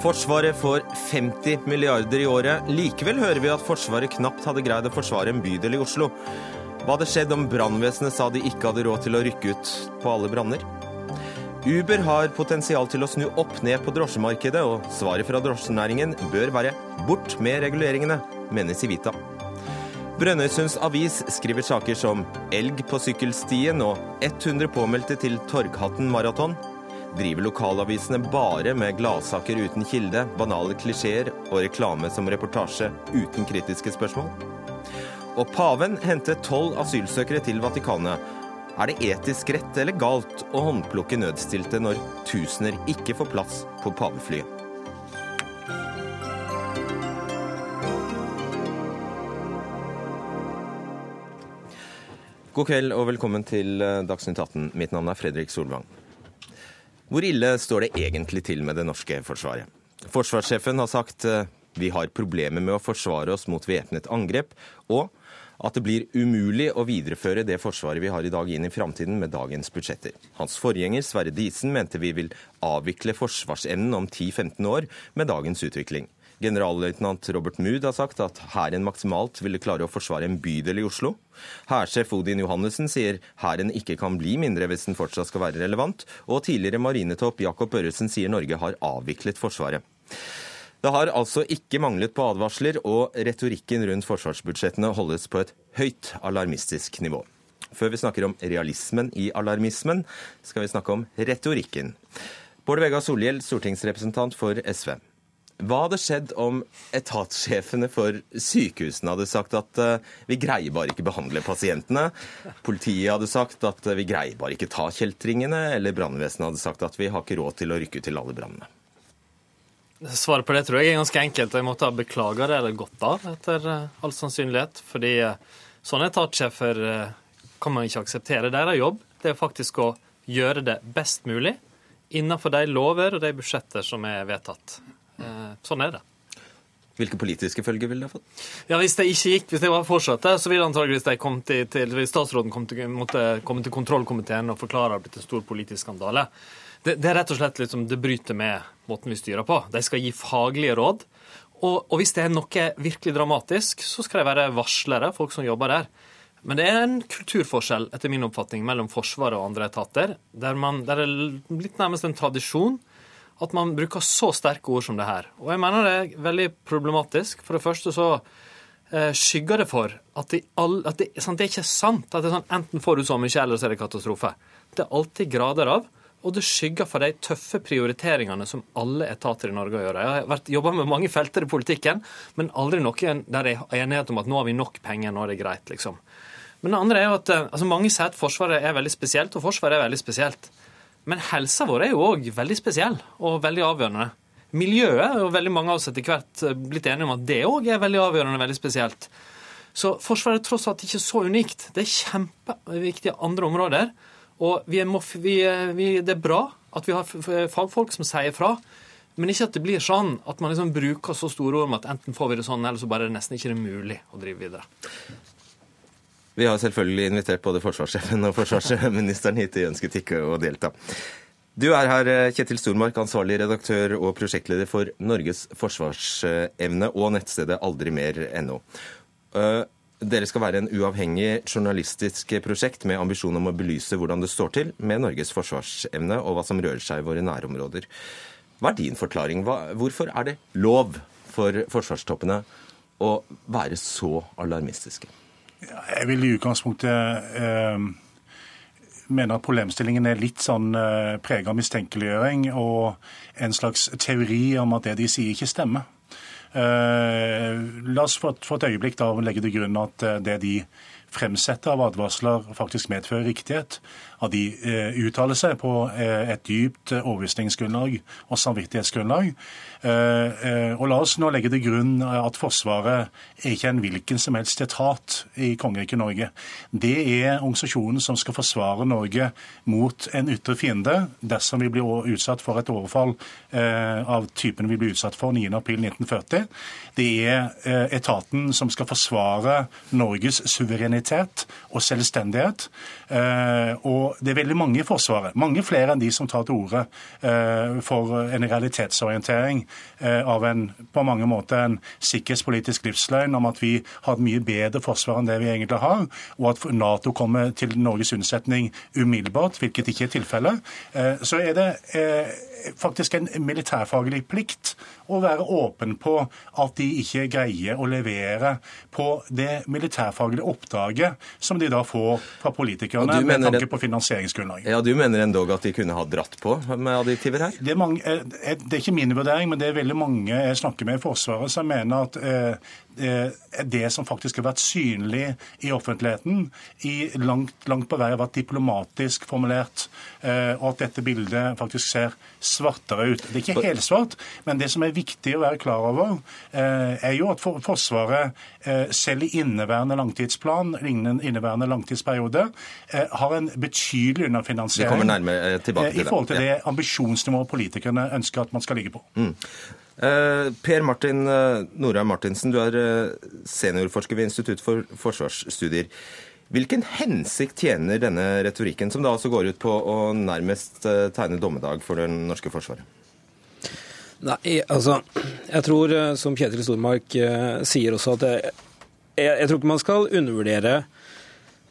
Forsvaret får 50 milliarder i året. Likevel hører vi at Forsvaret knapt hadde greid å forsvare en bydel i Oslo. Hva hadde skjedd om brannvesenet sa de ikke hadde råd til å rykke ut på alle branner? Uber har potensial til å snu opp ned på drosjemarkedet, og svaret fra drosjenæringen bør være bort med reguleringene, mener Civita. Brønnøysunds avis skriver saker som elg på sykkelstien og 100 påmeldte til Torghatten maraton. Driver lokalavisene bare med gladsaker uten kilde, banale klisjeer og reklame som reportasje uten kritiske spørsmål? Og paven henter tolv asylsøkere til Vatikanet. Er det etisk rett eller galt å håndplukke nødstilte når tusener ikke får plass på paveflyet? God kveld og velkommen til Dagsnytt 18. Mitt navn er Fredrik Solvang. Hvor ille står det egentlig til med det norske forsvaret? Forsvarssjefen har sagt eh, vi har problemer med å forsvare oss mot væpnet angrep, og at det blir umulig å videreføre det forsvaret vi har i dag inn i framtiden med dagens budsjetter. Hans forgjenger Sverre Disen mente vi vil avvikle forsvarsevnen om 10-15 år med dagens utvikling. Generalløytnant Robert Mood har sagt at hæren maksimalt ville klare å forsvare en bydel i Oslo. Hærsjef Odin Johannessen sier hæren ikke kan bli mindre hvis den fortsatt skal være relevant. Og tidligere marinetopp Jakob Børresen sier Norge har avviklet Forsvaret. Det har altså ikke manglet på advarsler, og retorikken rundt forsvarsbudsjettene holdes på et høyt alarmistisk nivå. Før vi snakker om realismen i alarmismen, skal vi snakke om retorikken. Bård Vegar Solhjell, stortingsrepresentant for SV. Hva hadde skjedd om etatssjefene for sykehusene hadde sagt at uh, vi greier bare ikke behandle pasientene? Politiet hadde sagt at uh, vi greier bare ikke ta kjeltringene? Eller brannvesenet hadde sagt at vi har ikke råd til å rykke ut til alle brannene? Svaret på det tror jeg er ganske enkelt. Jeg måtte ha beklaga det eller gått av, etter uh, all sannsynlighet. Fordi sånne etatssjefer kan man ikke akseptere. Deres jobb det er faktisk å gjøre det best mulig innenfor de lover og de budsjetter som er vedtatt. Eh, sånn er det. Hvilke politiske følger ville det fått? Ja, Hvis det ikke gikk, hvis det var fortsatte, så ville antageligvis de kom til, til, statsråden kom til, måtte komme til kontrollkomiteen og forklare at det blitt en stor politisk skandale. Det, det, er rett og slett liksom, det bryter med måten vi styrer på. De skal gi faglige råd. Og, og hvis det er noe virkelig dramatisk, så skal de være varslere, folk som jobber der. Men det er en kulturforskjell etter min oppfatning, mellom Forsvaret og andre etater, der, man, der det er litt nærmest en tradisjon at man bruker så sterke ord som det her. Og jeg mener det er veldig problematisk. For det første så eh, skygger det for at, de all, at det, sant, det, er ikke sant at det er sånn enten får du så mye, eller så er det katastrofe. Det er alltid grader av. Og det skygger for de tøffe prioriteringene som alle etater i Norge gjør. Jeg har jobba med mange felter i politikken, men aldri noe der det er enighet om at nå har vi nok penger, nå er det greit, liksom. Men det andre er jo at eh, altså Mange sier at Forsvaret er veldig spesielt, og Forsvaret er veldig spesielt. Men helsa vår er jo òg veldig spesiell og veldig avgjørende. Miljøet og veldig mange av oss etter hvert eh, blitt enige om at det òg er veldig avgjørende og veldig spesielt. Så Forsvaret er tross alt ikke så unikt. Det er kjempeviktige andre områder. Og vi er, vi, vi, det er bra at vi har fagfolk som sier fra. Men ikke at det blir sånn at man liksom bruker så store ord om at enten får vi det sånn, eller så bare er det nesten ikke mulig å drive videre. Vi har selvfølgelig invitert både forsvarssjefen og forsvarsministeren hit. De ønsket ikke å delta. Du er her, Kjetil Stormark, ansvarlig redaktør og prosjektleder for Norges forsvarsevne og nettstedet aldrimer.no. Eh, dere skal være en uavhengig journalistisk prosjekt med ambisjon om å belyse hvordan det står til med Norges forsvarsevne og hva som rører seg i våre nærområder. Hva er din forklaring? Hvorfor er det lov for forsvarstoppene å være så alarmistiske? Jeg vil i utgangspunktet eh, mene at problemstillingen er litt sånn eh, prega av mistenkeliggjøring og en slags teori om at det de sier, ikke stemmer. Eh, la oss for, for, et øyeblikk da legge til grunn at eh, det de fremsetter av advarsler, faktisk medfører riktighet. At de eh, uttaler seg på eh, et dypt overbevisningsgrunnlag og samvittighetsgrunnlag. Eh, eh, og la oss nå legge til grunn at Forsvaret er ikke en hvilken som helst etat i kongeriket Norge. Det er organisasjonen som skal forsvare Norge mot en ytre fiende dersom vi blir utsatt for et overfall eh, av typen vi ble utsatt for 9.4.1940. Det er etaten som skal forsvare Norges suverenitet og selvstendighet. Og det er veldig mange i Forsvaret, mange flere enn de som tar til orde for en realitetsorientering av en på mange måter en sikkerhetspolitisk livsløgn om at vi har et mye bedre forsvar enn det vi egentlig har, og at Nato kommer til Norges unnsetning umiddelbart, hvilket ikke er tilfellet. Så er det faktisk en militærfaglig plikt å være åpen på at de ikke greier å levere på det militærfaglige oppdraget som de da får fra politikerne med tanke på finansieringsgrunnlaget. Ja, Du mener endog at de kunne ha dratt på med adjektiver her? Det er, mange, eh, det er ikke min vurdering, men det er veldig mange jeg snakker med i Forsvaret som mener at eh, Eh, det som faktisk har vært synlig i offentligheten, i langt, langt på vei har vært diplomatisk formulert, eh, og at dette bildet faktisk ser svartere ut. Det er ikke helt svart, men det som er viktig å være klar over, eh, er jo at Forsvaret selv i inneværende langtidsplan, inneværende langtidsperiode, har en betydelig underfinansiering i forhold til det ambisjonsnivået politikerne ønsker at man skal ligge på. Mm. Eh, per Martin eh, Norheim Martinsen, du er eh, seniorforsker ved Institutt for forsvarsstudier. Hvilken hensikt tjener denne retorikken, som da altså går ut på å nærmest tegne dommedag for det norske forsvaret? Nei, altså, jeg tror, som Kjetil Stormark sier også, at jeg, jeg tror ikke man skal undervurdere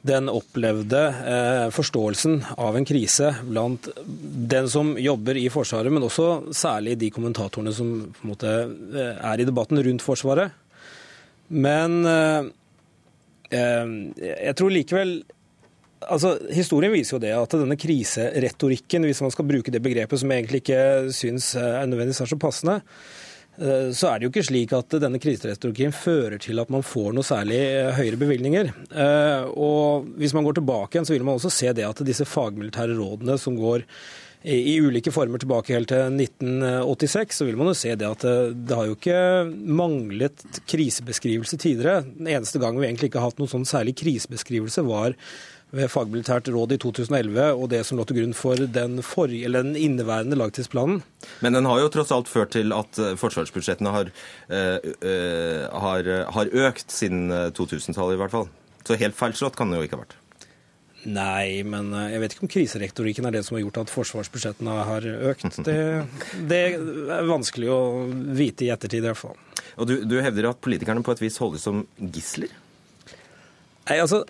den opplevde eh, forståelsen av en krise blant den som jobber i Forsvaret, men også særlig de kommentatorene som på en måte eh, er i debatten rundt Forsvaret. Men eh, eh, jeg tror likevel altså Historien viser jo det at denne kriseretorikken, hvis man skal bruke det begrepet som egentlig ikke syns er nødvendigvis er så passende, Eh, så er det jo ikke slik at denne kriseretorikken fører til at man får noe særlig eh, høyere bevilgninger. Eh, og hvis man går tilbake igjen, så vil man også se det at disse fagmilitære rådene som går i ulike former tilbake helt til 1986, så vil man jo se det at det har jo ikke manglet krisebeskrivelse tidligere. Den eneste gang vi egentlig ikke har hatt noen sånn særlig krisebeskrivelse, var ved fagmilitært råd i 2011 og det som lå til grunn for den, forrige, den inneværende langtidsplanen. Men den har jo tross alt ført til at eh, forsvarsbudsjettene har, øh, øh, har, har økt siden 2000-tallet i hvert fall. Så helt feilslått kan det jo ikke ha vært. Nei, men jeg vet ikke om kriserektorikken er det som har gjort at forsvarsbudsjettene har økt. Det, det er vanskelig å vite i ettertid, i hvert fall. Og du, du hevder at politikerne på et vis holdes som gisler? Nei, altså,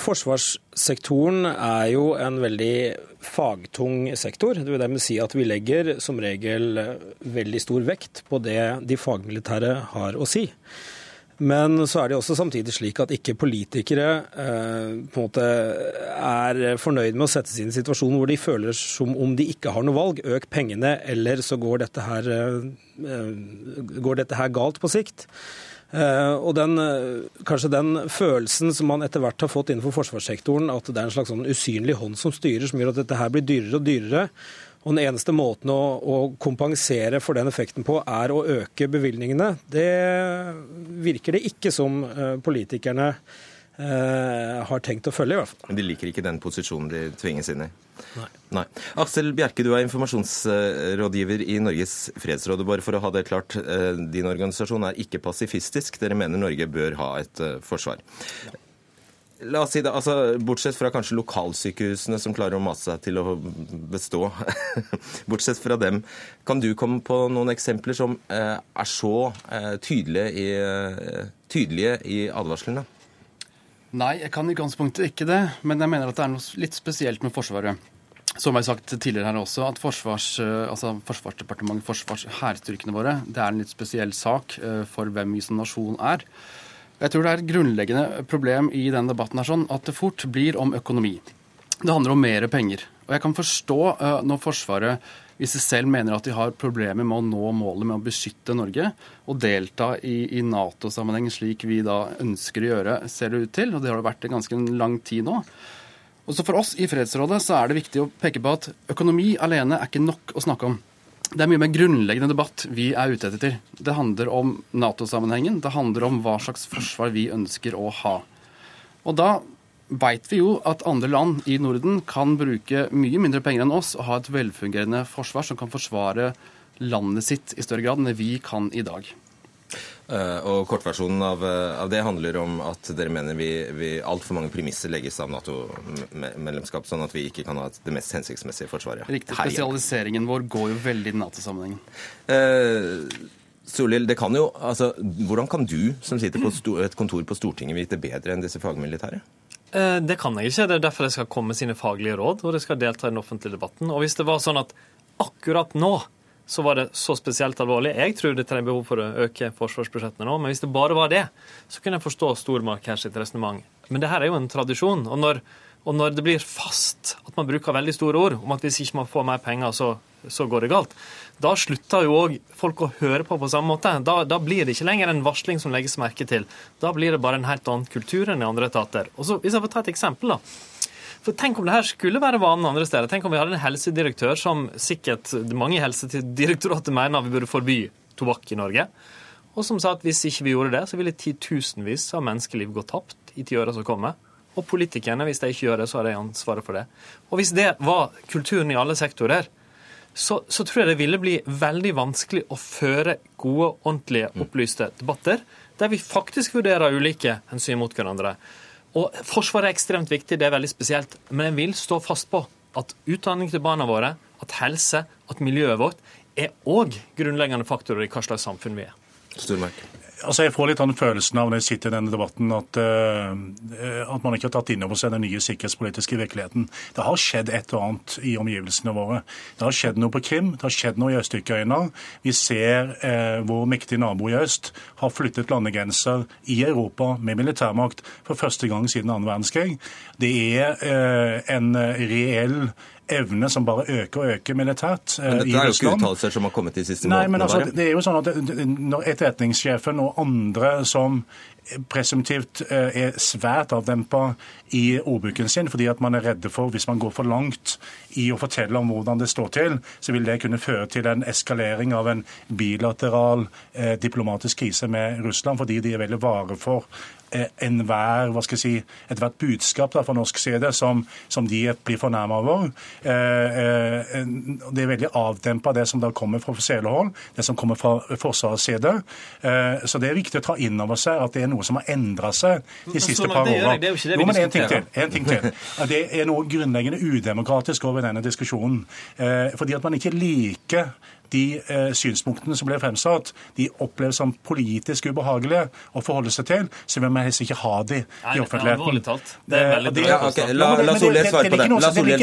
Forsvarssektoren er jo en veldig fagtung sektor. Det vil dermed si at vi legger som regel veldig stor vekt på det de fagmilitære har å si. Men så er det også samtidig slik at ikke politikere eh, på en måte er fornøyd med å settes inn i en situasjon hvor de føler som om de ikke har noe valg. Øk pengene, eller så går dette her, eh, går dette her galt på sikt. Eh, og den, eh, kanskje den følelsen som man etter hvert har fått innenfor forsvarssektoren, at det er en slags sånn usynlig hånd som styrer, som gjør at dette her blir dyrere og dyrere. Og den eneste måten å, å, kompensere for den effekten på, er å øke bevilgningene. Det virker det ikke som eh, politikerne har tenkt å følge, i hvert fall. Men de liker ikke den posisjonen de tvinges inn i? Nei. Nei. Aksel Bjerke, du er informasjonsrådgiver i Norges fredsråd. Bare for å ha det klart, eh, din organisasjon er ikke pasifistisk. Dere mener Norge bør ha et eh, forsvar. La oss si det, altså, Bortsett fra kanskje lokalsykehusene som klarer å mase seg til å bestå. Bortsett fra dem, kan du komme på noen eksempler som eh, er så tydelige i, tydelige i advarslene? Nei, jeg kan i utgangspunktet ikke det. Men jeg mener at det er noe litt spesielt med Forsvaret. Som jeg har sagt tidligere her også, at forsvars, eh, altså Forsvarsdepartementet, forsvars, hærstyrkene våre, det er en litt spesiell sak eh, for hvem vi som nasjon er. Jeg tror det er et grunnleggende problem i denne debatten her sånn at det fort blir om økonomi. Det handler om mer penger. Og jeg kan forstå uh, når Forsvaret, hvis de selv mener at de har problemer med å nå målet med å beskytte Norge og delta i, i Nato-sammenheng slik vi da ønsker å gjøre, ser det ut til, og det har det vært i ganske lang tid nå. Også For oss i Fredsrådet så er det viktig å peke på at økonomi alene er ikke nok å snakke om. Det er mye mer grunnleggende debatt vi er ute etter. Det handler om Nato-sammenhengen. Det handler om hva slags forsvar vi ønsker å ha. Og da veit vi jo at andre land i Norden kan bruke mye mindre penger enn oss og ha et velfungerende forsvar som kan forsvare landet sitt i større grad enn det vi kan i dag. Uh, og Kortversjonen av, av, det handler om at dere mener vi, vi altfor mange premisser legges av Nato-medlemskap, sånn at vi ikke kan ha det mest hensiktsmessige forsvaret. Riktig. Spesialiseringen vår går jo veldig i Nato-sammenhengen. Eh, Solhjell, det kan jo, altså, hvordan kan du som sitter på et kontor på Stortinget vite bedre enn disse fagmilitære? Eh, det kan jeg ikke. Det er derfor jeg skal komme med sine faglige råd, og det skal delta i den offentlige debatten. Og hvis det var sånn at akkurat nå så var det så spesielt alvorlig Jeg tror det er behov for å øke forsvarsbudsjettene nå, men hvis det bare var det, så kunne jeg forstå Stormark sitt resonnement. Men det her er jo en tradisjon. og når og når det blir fast at man bruker veldig store ord om at hvis ikke man får mer penger, så, så går det galt, da slutter jo òg folk å høre på på samme måte. Da, da, blir det ikke lenger en varsling som legges merke til. Da blir det bare en helt annen kultur enn i andre etater. Og så, Hvis jeg får ta et eksempel, da. For Tenk om det her skulle være vanen andre steder. Tenk om vi hadde en helsedirektør som sikkert mange i Helsedirektoratet mener vi burde forby tobakk i Norge, og som sa at hvis ikke vi gjorde det, så ville titusenvis av menneskeliv gå tapt i tiåra som kommer. Og politikerne, hvis de ikke gjør det, så har de ansvaret for det. Og hvis det var kulturen i alle sektorer, så, så, tror jeg det ville bli veldig vanskelig å føre gode, ordentlige, opplyste debatter der vi faktisk vurderer ulike hensyn mot hverandre. Og Forsvaret er ekstremt viktig, det er veldig spesielt, men jeg vil stå fast på at utdanning til barna våre, at helse, at miljøet vårt er òg grunnleggende faktorer i hva slags samfunn vi er. Stormark. Altså jeg får litt den følelsen av når jeg sitter i denne debatten at, uh, at man ikke har tatt inn over seg den nye sikkerhetspolitiske virkeligheten. Det har skjedd et og annet i omgivelsene våre. Det har skjedd noe på Krim, det har skjedd noe i Øst-Ukraina. Vi ser uh, vår mektige nabo i øst har flyttet landegrenser i Europa med militærmakt for første gang siden annen verdenskrig. Det er uh, en reell evne som bare øker og øker militært i Russland. Dette er jo ikke uttalelser som har kommet de siste Nei. Men altså, det er jo sånn at Når etterretningssjefen og andre som presumptivt eh, er svært avdempa i ordbruken sin, fordi at man er redde for hvis man går for langt i å fortelle om hvordan det står til, så vil det kunne føre til en eskalering av en bilateral eh, diplomatisk krise med Russland, fordi de er veldig vare for Eh, enhver, hva skal jeg si, ethvert budskap da, fra norsk side som, som de blir fornærma over. Eh, eh, det er veldig avdempa det som da kommer fra offisielle hold, det som kommer fra Forsvarets side. Så det er viktig å ta inn over seg at det er noe som har endra seg de siste par åra. Jo, men en ting til. En ting til. Det er noe grunnleggende udemokratisk over denne diskusjonen. Fordi at man ikke liker de eh, synspunktene som ble fremsatt, de oppleves som politisk ubehagelige å forholde seg til, så vil man helst ikke ha de i offentligheten. Det er veldig det, okay. La, la Solhjell svare på det. La Solhjell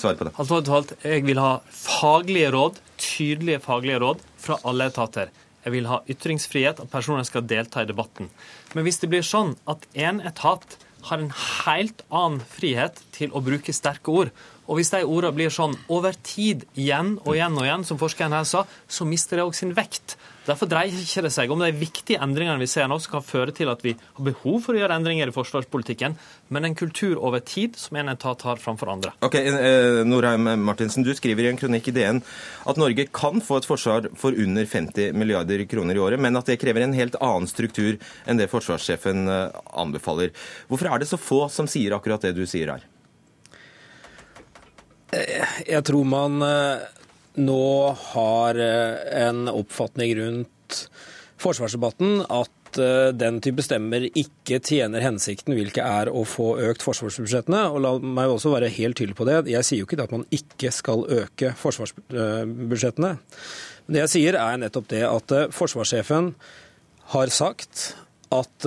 svare på det. Alvorlig talt, jeg vil ha faglige råd, tydelige faglige råd fra alle etater. Jeg vil ha ytringsfrihet, at personer skal delta i debatten. Men hvis det blir sånn at en etat har en helt annen frihet til å bruke sterke ord, og hvis de ordene blir sånn over tid, igjen og igjen og igjen, som forskeren her sa, så mister det òg sin vekt. Derfor dreier ikke det seg om de viktige endringene vi ser nå, som kan føre til at vi har behov for å gjøre endringer i forsvarspolitikken, men en kultur over tid som en etat har framfor andre. Ok, eh, Norheim Martinsen, Du skriver i en kronikk i DN at Norge kan få et forsvar for under 50 milliarder kroner i året, men at det krever en helt annen struktur enn det forsvarssjefen eh, anbefaler. Hvorfor er det så få som sier akkurat det du sier her? Jeg tror man eh, nå har eh, en oppfatning rundt forsvarsdebatten at eh, den type stemmer ikke tjener hensikten, hvilket er å få økt forsvarsbudsjettene. Og la meg også være helt tydelig på det. Jeg sier jo ikke at man ikke skal øke forsvarsbudsjettene. Det jeg sier er nettopp det at forsvarssjefen har sagt at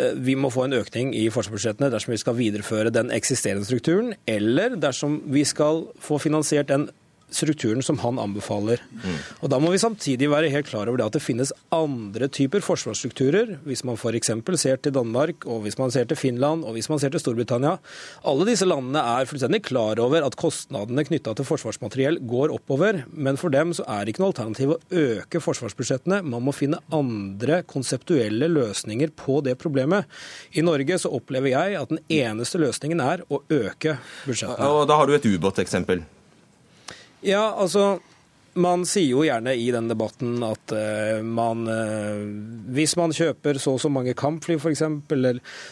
Eh, vi må få en økning i forsvarsbudsjettene dersom vi skal videreføre den eksisterende strukturen, eller dersom vi skal få finansiert den strukturen som han anbefaler. Mm. Og Da må vi samtidig være helt klar over det at det finnes andre typer forsvarsstrukturer. Hvis man f.eks. ser til Danmark, og hvis man ser til Finland og hvis man ser til Storbritannia. Alle disse landene er fullstendig klar over at kostnadene knytta til forsvarsmateriell går oppover. Men for dem så er det ikke noe alternativ å øke forsvarsbudsjettene. Man må finne andre konseptuelle løsninger på det problemet. I Norge så opplever jeg at den eneste løsningen er å øke budsjettene. Og Da har du et ubåteksempel. Ja, altså man sier jo gjerne i den debatten at uh, man uh, Hvis man kjøper så og så mange kampfly, f.eks.,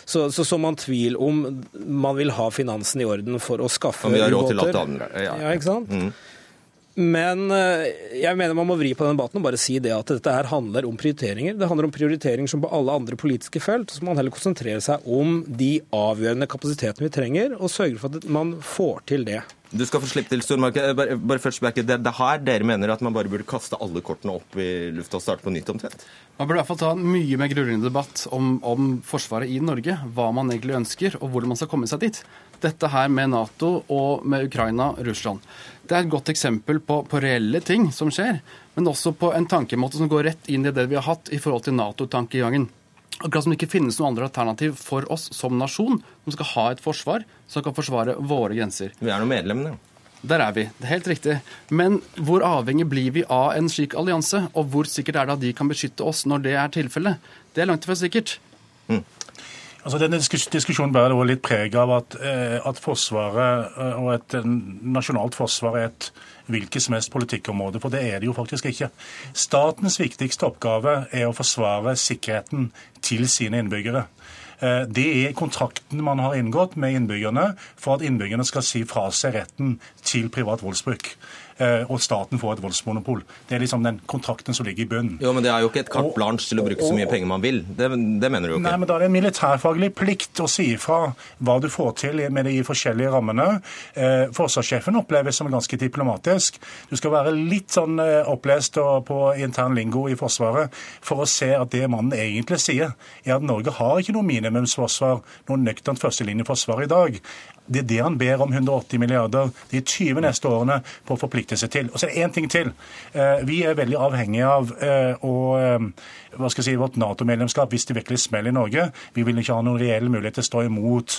så, så så man tvil om man vil ha finansen i orden for å skaffe ubåter. Ja, andre. Ja. ja, ikke sant? Mm. Men eh, jeg mener man må vri på den debatten og bare si det at dette her handler om prioriteringer. Det handler om prioriteringer som på alle andre politiske felt. Så må man heller konsentrere seg om de avgjørende kapasitetene vi trenger, og sørge for at man får til det. Du skal få slippe til, Stormark. Bare, bare først, Berke, det, det her dere mener at man bare burde kaste alle kortene opp i lufta og starte på nytt omtrent? Man burde i hvert fall ta en mye mer grunnleggende debatt om, om Forsvaret i Norge. Hva man egentlig ønsker, og hvordan man skal komme seg dit. Dette her med Nato og med Ukraina Russland. Det er et godt eksempel på, på, reelle ting som skjer, men også på en tankemåte som går rett inn i det vi har hatt i forhold til Nato-tankegangen. Akkurat som det ikke finnes noen andre alternativ for oss som nasjon, som skal ha et forsvar som kan forsvare våre grenser. Vi er nå medlemmene. Der er vi. Det er helt riktig. Men hvor avhengig blir vi av en slik allianse? Og hvor sikkert er det at de kan beskytte oss når det er tilfellet? Det er langt ifra sikkert. Mm. Altså, denne diskusjonen bærer også litt preg av at, eh, at Forsvaret eh, og et nasjonalt forsvar er et hvilket som helst politikkområde, for det er det jo faktisk ikke. Statens viktigste oppgave er å forsvare sikkerheten til sine innbyggere. Eh, det er kontrakten man har inngått med innbyggerne for at innbyggerne skal si fra seg retten til privat voldsbruk. Eh, og staten får et voldsmonopol. Det er liksom den kontrakten som ligger i bunnen. Jo, Men det er jo ikke et carte blanche til å bruke så mye penger man vil. Det, det, mener du jo ikke. Nei, men Da er det en militærfaglig plikt å si ifra hva du får til med de forskjellige rammene. Eh, forsvarssjefen oppleves som ganske diplomatisk. Du skal være litt sånn eh, opplest på intern lingo i Forsvaret for å se at det mannen egentlig sier, er at Norge har ikke noe minimumsforsvar, noe nøkternt førstelinjeforsvar i dag. Det er det han ber om 180 milliarder de 20 neste årene på å forplikte seg til. Og så er det én ting til. Eh, vi er veldig avhengige av eh, å eh, hva skal jeg si, vårt Nato-medlemskap hvis det virkelig smeller i Norge. Vi vil ikke ha noen reell mulighet til å stå imot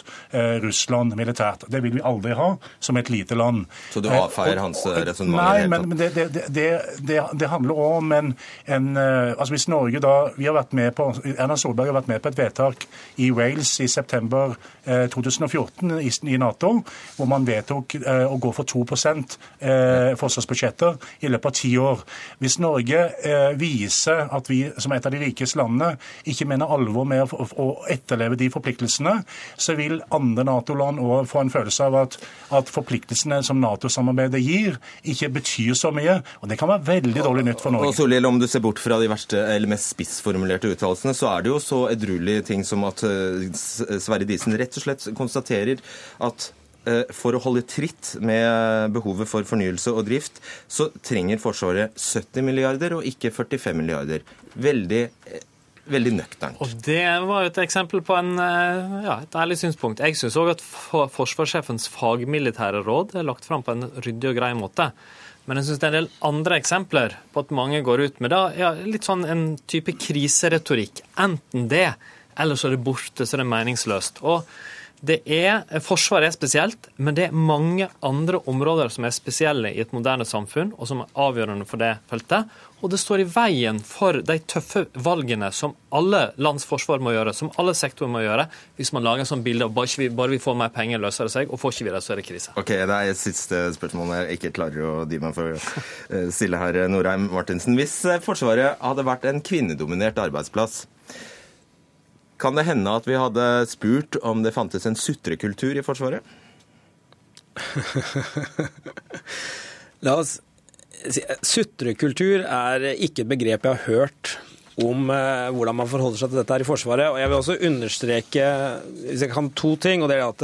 Russland militært. Det vil vi aldri ha som et lite land. Så du avfeier hans resonnement? Nei, men, men det, det, det, det, handler om en, en altså Hvis Norge da vi har vært med på, Erna Solberg har vært med på et vedtak i Wales i september eh, 2014 i, Nato, hvor man vedtok eh, å gå for 2 eh, forsvarsbudsjetter i løpet av ti år. Hvis Norge eh, viser at vi som et av de rikeste landene ikke mener alvor med å etterleve de forpliktelsene, så vil andre Nato-land òg få en følelse av at, at forpliktelsene som Nato-samarbeidet gir, ikke betyr så mye. Og det kan være veldig dårlig nytt for Norge. Og Solhjell, Om du ser bort fra de verste, eller mest spissformulerte uttalelsene, så er det jo så edruelige ting som at Sverre Disen rett og slett konstaterer at Eh, for å holde tritt med behovet for fornyelse og drift, så trenger Forsvaret 70 milliarder og ikke 45 milliarder. Veldig, eh, veldig nøkternt. Og Det var jo et eksempel på en, eh, ja, et ærlig synspunkt. Jeg syns òg at forsvarssjefens fagmilitære råd er lagt fram på en ryddig og grei måte. Men jeg syns det er en del andre eksempler på at mange går ut med da, ja, litt sånn en type kriseretorikk. Enten det, eller så er det borte, så er det meningsløst. Og det er, Forsvaret er spesielt, men det er mange andre områder som er spesielle i et moderne samfunn, og som er avgjørende for det feltet. Og det står i veien for de tøffe valgene som alle lands forsvar må gjøre, som alle sektorer må gjøre, hvis man lager en sånn bilde av bare, vi, bare vi får mer penger, løser det seg, og får ikke vi det, så er det krise. Ok, Det er et siste spørsmål jeg ikke klarer å dy meg for å eh, stille her, Norheim Martinsen. Hvis eh, Forsvaret hadde vært en kvinnedominert arbeidsplass, kan det hende at vi hadde spurt om det fantes en sutrekultur i Forsvaret? La oss si Sutrekultur er ikke et begrep jeg har hørt om eh, hvordan man forholder seg til dette her i Forsvaret. Og jeg vil også understreke hvis jeg kan to ting. og det er at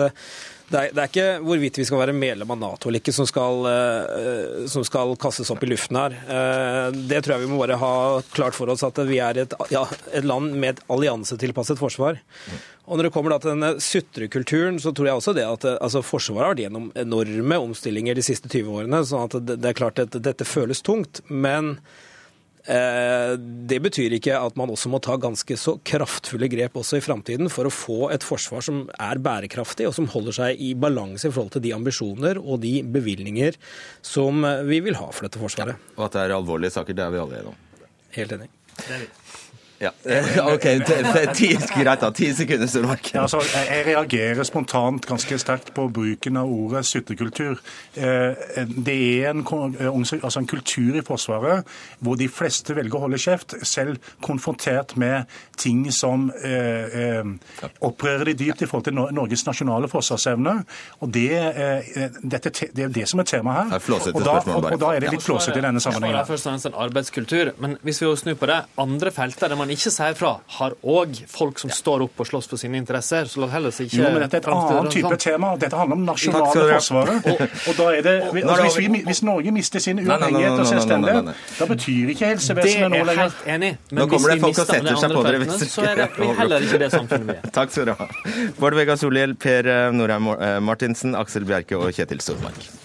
det er, det er, ikke hvorvidt vi skal være medlem av Nato eller ikke som skal, uh, som skal, kastes opp i luften her. Uh, det tror jeg vi må bare ha klart for oss at vi er et, ja, et land med et alliansetilpasset forsvar. Og Når det kommer til denne sutrekulturen, så tror jeg også det at altså, Forsvaret har vært gjennom enorme omstillinger de siste 20 årene. sånn at det, det er klart at dette føles tungt. men Eh, det betyr ikke at man også må ta ganske så kraftfulle grep også i framtiden for å få et forsvar som er bærekraftig, og som holder seg i balanse i forhold til de ambisjoner og de bevilgninger som vi vil ha for dette forsvaret. Ja, og at det er alvorlige saker, det er vi alle enige om. Helt enig. Ja, OK. Ti, greit, da. Ti sekunder, Stormark. Ja, altså, jeg reagerer spontant ganske sterkt på bruken av ordet suttekultur. Eh, det er en, altså en, kultur i Forsvaret hvor de fleste velger å holde kjeft, selv konfrontert med ting som eh, eh opprører de dypt i forhold til Norges nasjonale forsvarsevne. Og det, eh, dette, det er det som er temaet her. Og da, og, og da, er det litt flåsete i denne sammenhengen. Det er først og fremst en arbeidskultur, men hvis vi snur på det, andre felter der man ikke sier fra, har òg folk som står opp og slåss for sine interesser. så la heller ikke... Jo, men Dette er et annet type sånn. tema. Dette handler om nasjonale forsvaret. Og, og da er det, altså, hvis, vi, hvis, Norge mister sin uavhengighet og selvstendighet, da betyr ikke helsevesenet noe lenger. Det er helt enig. Men Nå kommer det folk og setter seg på dere. Så er det heller ikke det samfunnet vi er. Takk skal du ha. Bård Vegar Solhjell, Per eh, Norheim eh, Martinsen, Aksel Bjerke og Kjetil Stormark.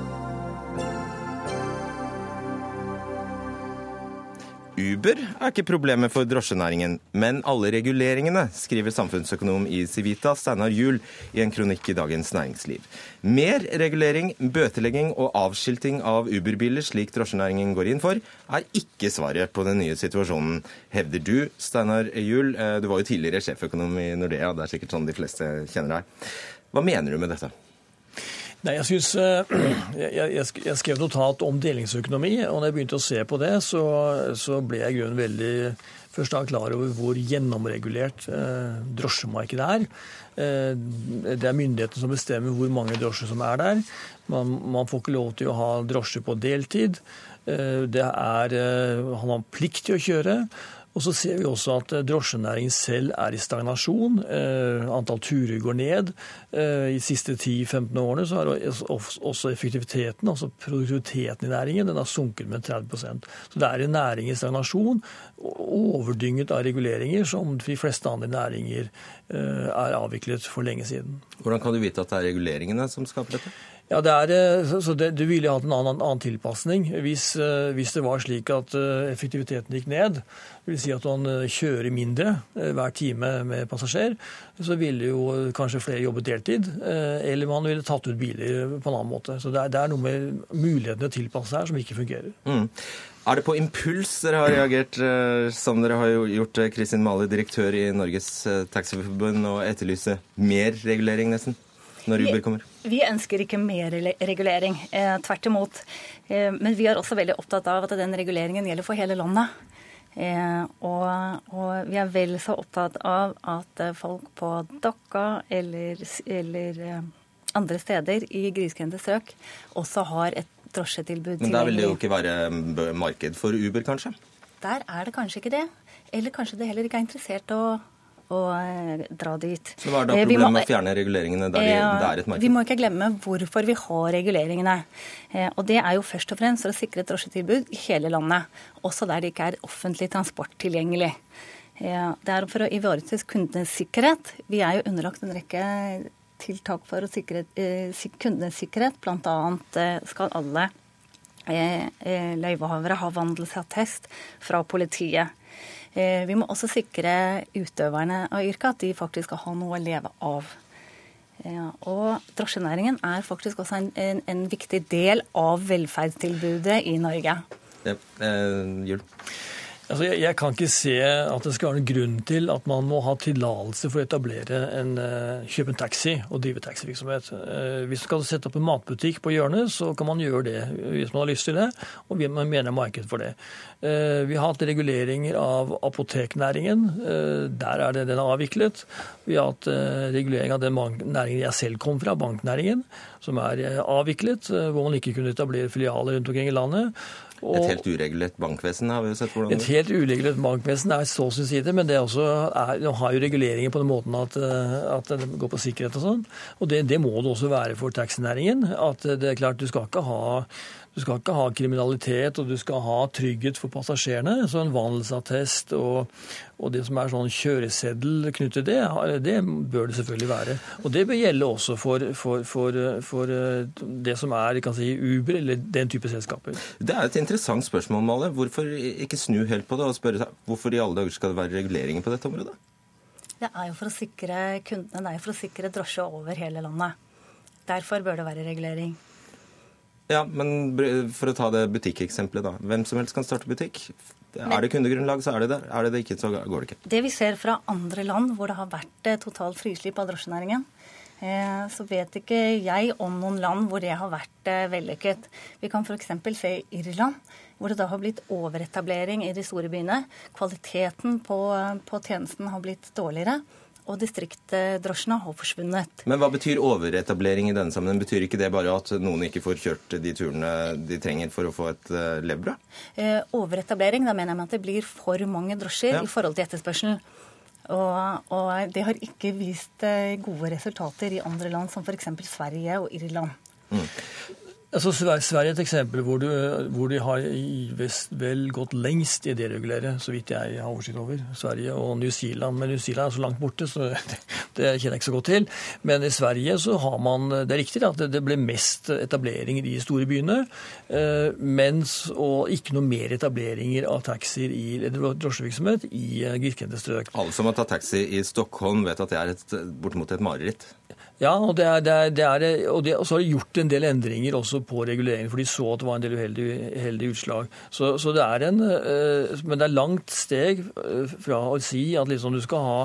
Uber er ikke problemet for drosjenæringen, men alle reguleringene, skriver samfunnsøkonom i Civita Steinar Juel i en kronikk i Dagens Næringsliv. Mer regulering, bøtelegging og avskilting av Uber-biler, slik drosjenæringen går inn for, er ikke svaret på den nye situasjonen, hevder du, Steinar Juel. Eh, du var jo tidligere sjeføkonom i Nordea, det er sikkert sånn de fleste kjenner deg. Hva mener du med dette? Nei, jeg, synes, jeg, jeg, jeg, skrev notat om delingsøkonomi, og når jeg begynte å se på det, så, så ble jeg i veldig først da klar over hvor gjennomregulert eh, drosjemarkedet er. Eh, det er myndighetene som bestemmer hvor mange drosjer som er der. Man, man får ikke lov til å ha drosje på deltid. Eh, det er, eh, har man plikt til å kjøre. Og så ser vi også at eh, drosjenæringen selv er i stagnasjon. Eh, antall turer går ned. Eh, I de siste 10-15 årene så har også effektiviteten, altså produktiviteten i næringen, den har sunket med 30% Så det er en næring i stagnasjon, overdynget av reguleringer som de fleste andre næringer er avviklet for lenge siden. Hvordan kan du vite at det er reguleringene som skaper dette? Ja, det er, eh, så det, Du ville hatt en annen, annen tilpasning hvis, eh, hvis, det var slik at eh, effektiviteten gikk ned. Det vil si at man kjører mindre hver time med passasjer. Så ville jo kanskje flere jobbet deltid. Eller man ville tatt ut biler på en annen måte. Så det er, det er noe med mulighetene å tilpasse her som ikke fungerer. Mm. Er det på impuls dere har reagert, som dere har gjort, Kristin Mali, direktør i Norges Taxiforbund, og etterlyse mer regulering, nesten? Når Uber kommer? Vi, vi ønsker ikke mer regulering. Eh, tvert imot. Eh, men vi er også veldig opptatt av at den reguleringen gjelder for hele landet. Eh, og, og, vi er vel så opptatt av at folk på Dokka eller, eller eh, andre steder i grisgrendte strøk også har et drosjetilbud. Men der vil det jo ikke være marked for Uber, kanskje? Der er det kanskje ikke det. Eller kanskje det heller ikke er interessert å å eh, dra dit. Så Hva er da eh, problemet med å fjerne reguleringene der det er et marked? Vi må ikke glemme hvorfor vi har reguleringene. Eh, og Det er jo først og fremst for å sikre et drosjetilbud i hele landet, også der det ikke er offentlig transport tilgjengelig. Det er for å ivareta kundenes sikkerhet. Vi er jo underlagt en rekke tiltak for å sikre kundenes sikkerhet. Bl.a. skal alle løyvehavere ha vandelsattest fra politiet. Eh, vi må også sikre utøverne av yrket at de faktisk skal ha noe å leve av. Ja, og drosjenæringen er faktisk også en, en, en, viktig del av velferdstilbudet i Norge. Ja, eh, Jul. Altså, jeg, jeg, kan ikke se at det skal være noen grunn til at man må ha tillatelse for å etablere en, uh, kjøpe en taxi og drive taxivirksomhet. Uh, hvis man skal sette opp en matbutikk på hjørnet, så kan man gjøre det hvis man har lyst til det, og vi mener marked for det. Uh, vi har hatt reguleringer av apoteknæringen. Der er det den er avviklet. Vi har hatt regulering av den næringen jeg selv kom fra, banknæringen, som er avviklet, hvor man ikke kunne etablere filialer rundt omkring i landet. Et helt uregulert bankvesen har vi jo sett hvordan det Et helt uregulert bankvesen er så sin side, men det er, har jo reguleringer på den måten at, eh, at det går på sikkerhet og sånn. Og det, det, må det også være for taxinæringen. At det er klart du skal ikke ha du skal ikke ha kriminalitet, og du skal ha trygghet for passasjerene. Så en vandelsattest og, og, det som er sånn kjøreseddel knyttet til det, det bør det selvfølgelig være. Og det bør gjelde også for, for, for, for eh, det som er kan si, Uber eller den type selskaper. Det er et interessant spørsmål, Male. Hvorfor ikke snu helt på det og spørre seg hvorfor i alle dager skal det være reguleringer på dette området? Det er jo for å sikre kundene, det er jo for å sikre drosje over hele landet. Derfor bør det være regulering. Ja, men for å ta det butikkeksempelet, da. Hvem som helst kan starte butikk. Er det kundegrunnlag, så er det det. Er det det ikke, så går det ikke. Det vi ser fra andre land hvor det har vært eh, totalt frislipp av drosjenæringen, så vet ikke jeg om noen land hvor det har vært eh, vellykket. Vi kan f.eks. se Irland, hvor det da har blitt overetablering i de store byene. Kvaliteten på, på tjenesten har blitt dårligere og distriktdrosjene har forsvunnet. Men hva betyr overetablering i denne sammenheng? Betyr ikke det bare at noen ikke får kjørt de turene de trenger for å få et uh, levebrød? Eh, overetablering, da mener jeg at det blir for mange drosjer ja. i forhold til etterspørselen. Og, og, det har ikke vist eh, gode resultater i andre land, som f.eks. Sverige og Irland. Mm. Altså, Sverige er et eksempel hvor, du, hvor de har vel gått lengst i deregulere, så vidt jeg har oversikt over. Sverige og New Zealand. Men New Zealand er så langt borte, så det, det kjenner jeg ikke så godt til. Men i Sverige så har man Det er riktig at det ble mest etableringer i de store byene, eh, mens, og ikke noe mer etableringer av taxier i drosjevirksomhet i eh, grisgrendte strøk. Alle som har tatt taxi i Stockholm, vet at det er et, bortimot et mareritt. Ja, og, det er, det er, det er, og, og, så har de gjort en del endringer også på reguleringen, for de så at det var en del uheldige, uheldige utslag. Så, så, det er en, øh, Men det er langt steg eh, fra å si at liksom du skal ha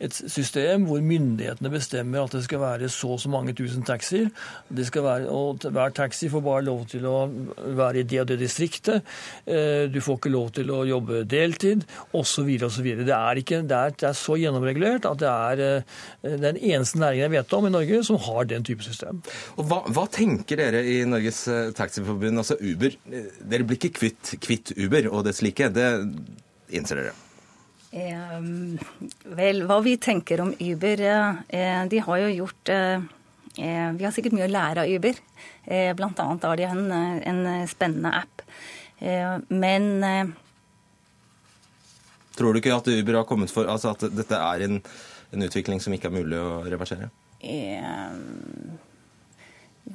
et system hvor myndighetene bestemmer at det skal være så og så mange tusen taxier. Og hver taxi får bare lov til å være i det og det distriktet. Du får ikke lov til å jobbe deltid, osv. osv. Det, er ikke, det, det er så gjennomregulert at det er den eneste næringen jeg vet om i Norge Norge som har den type system. Og hva, hva tenker dere i Norges eh, Taxiforbund, altså Uber? Dere blir ikke kvitt, kvitt Uber og det slike, det innser dere? Eh, vel, hva vi tenker om Uber eh, De har jo gjort eh, eh, Vi har sikkert mye å lære av Uber. Eh, blant annet har de en, en spennende app. men Tror du ikke at Uber har kommet for Altså at dette er en, en utvikling som ikke er mulig å reversere? Eh,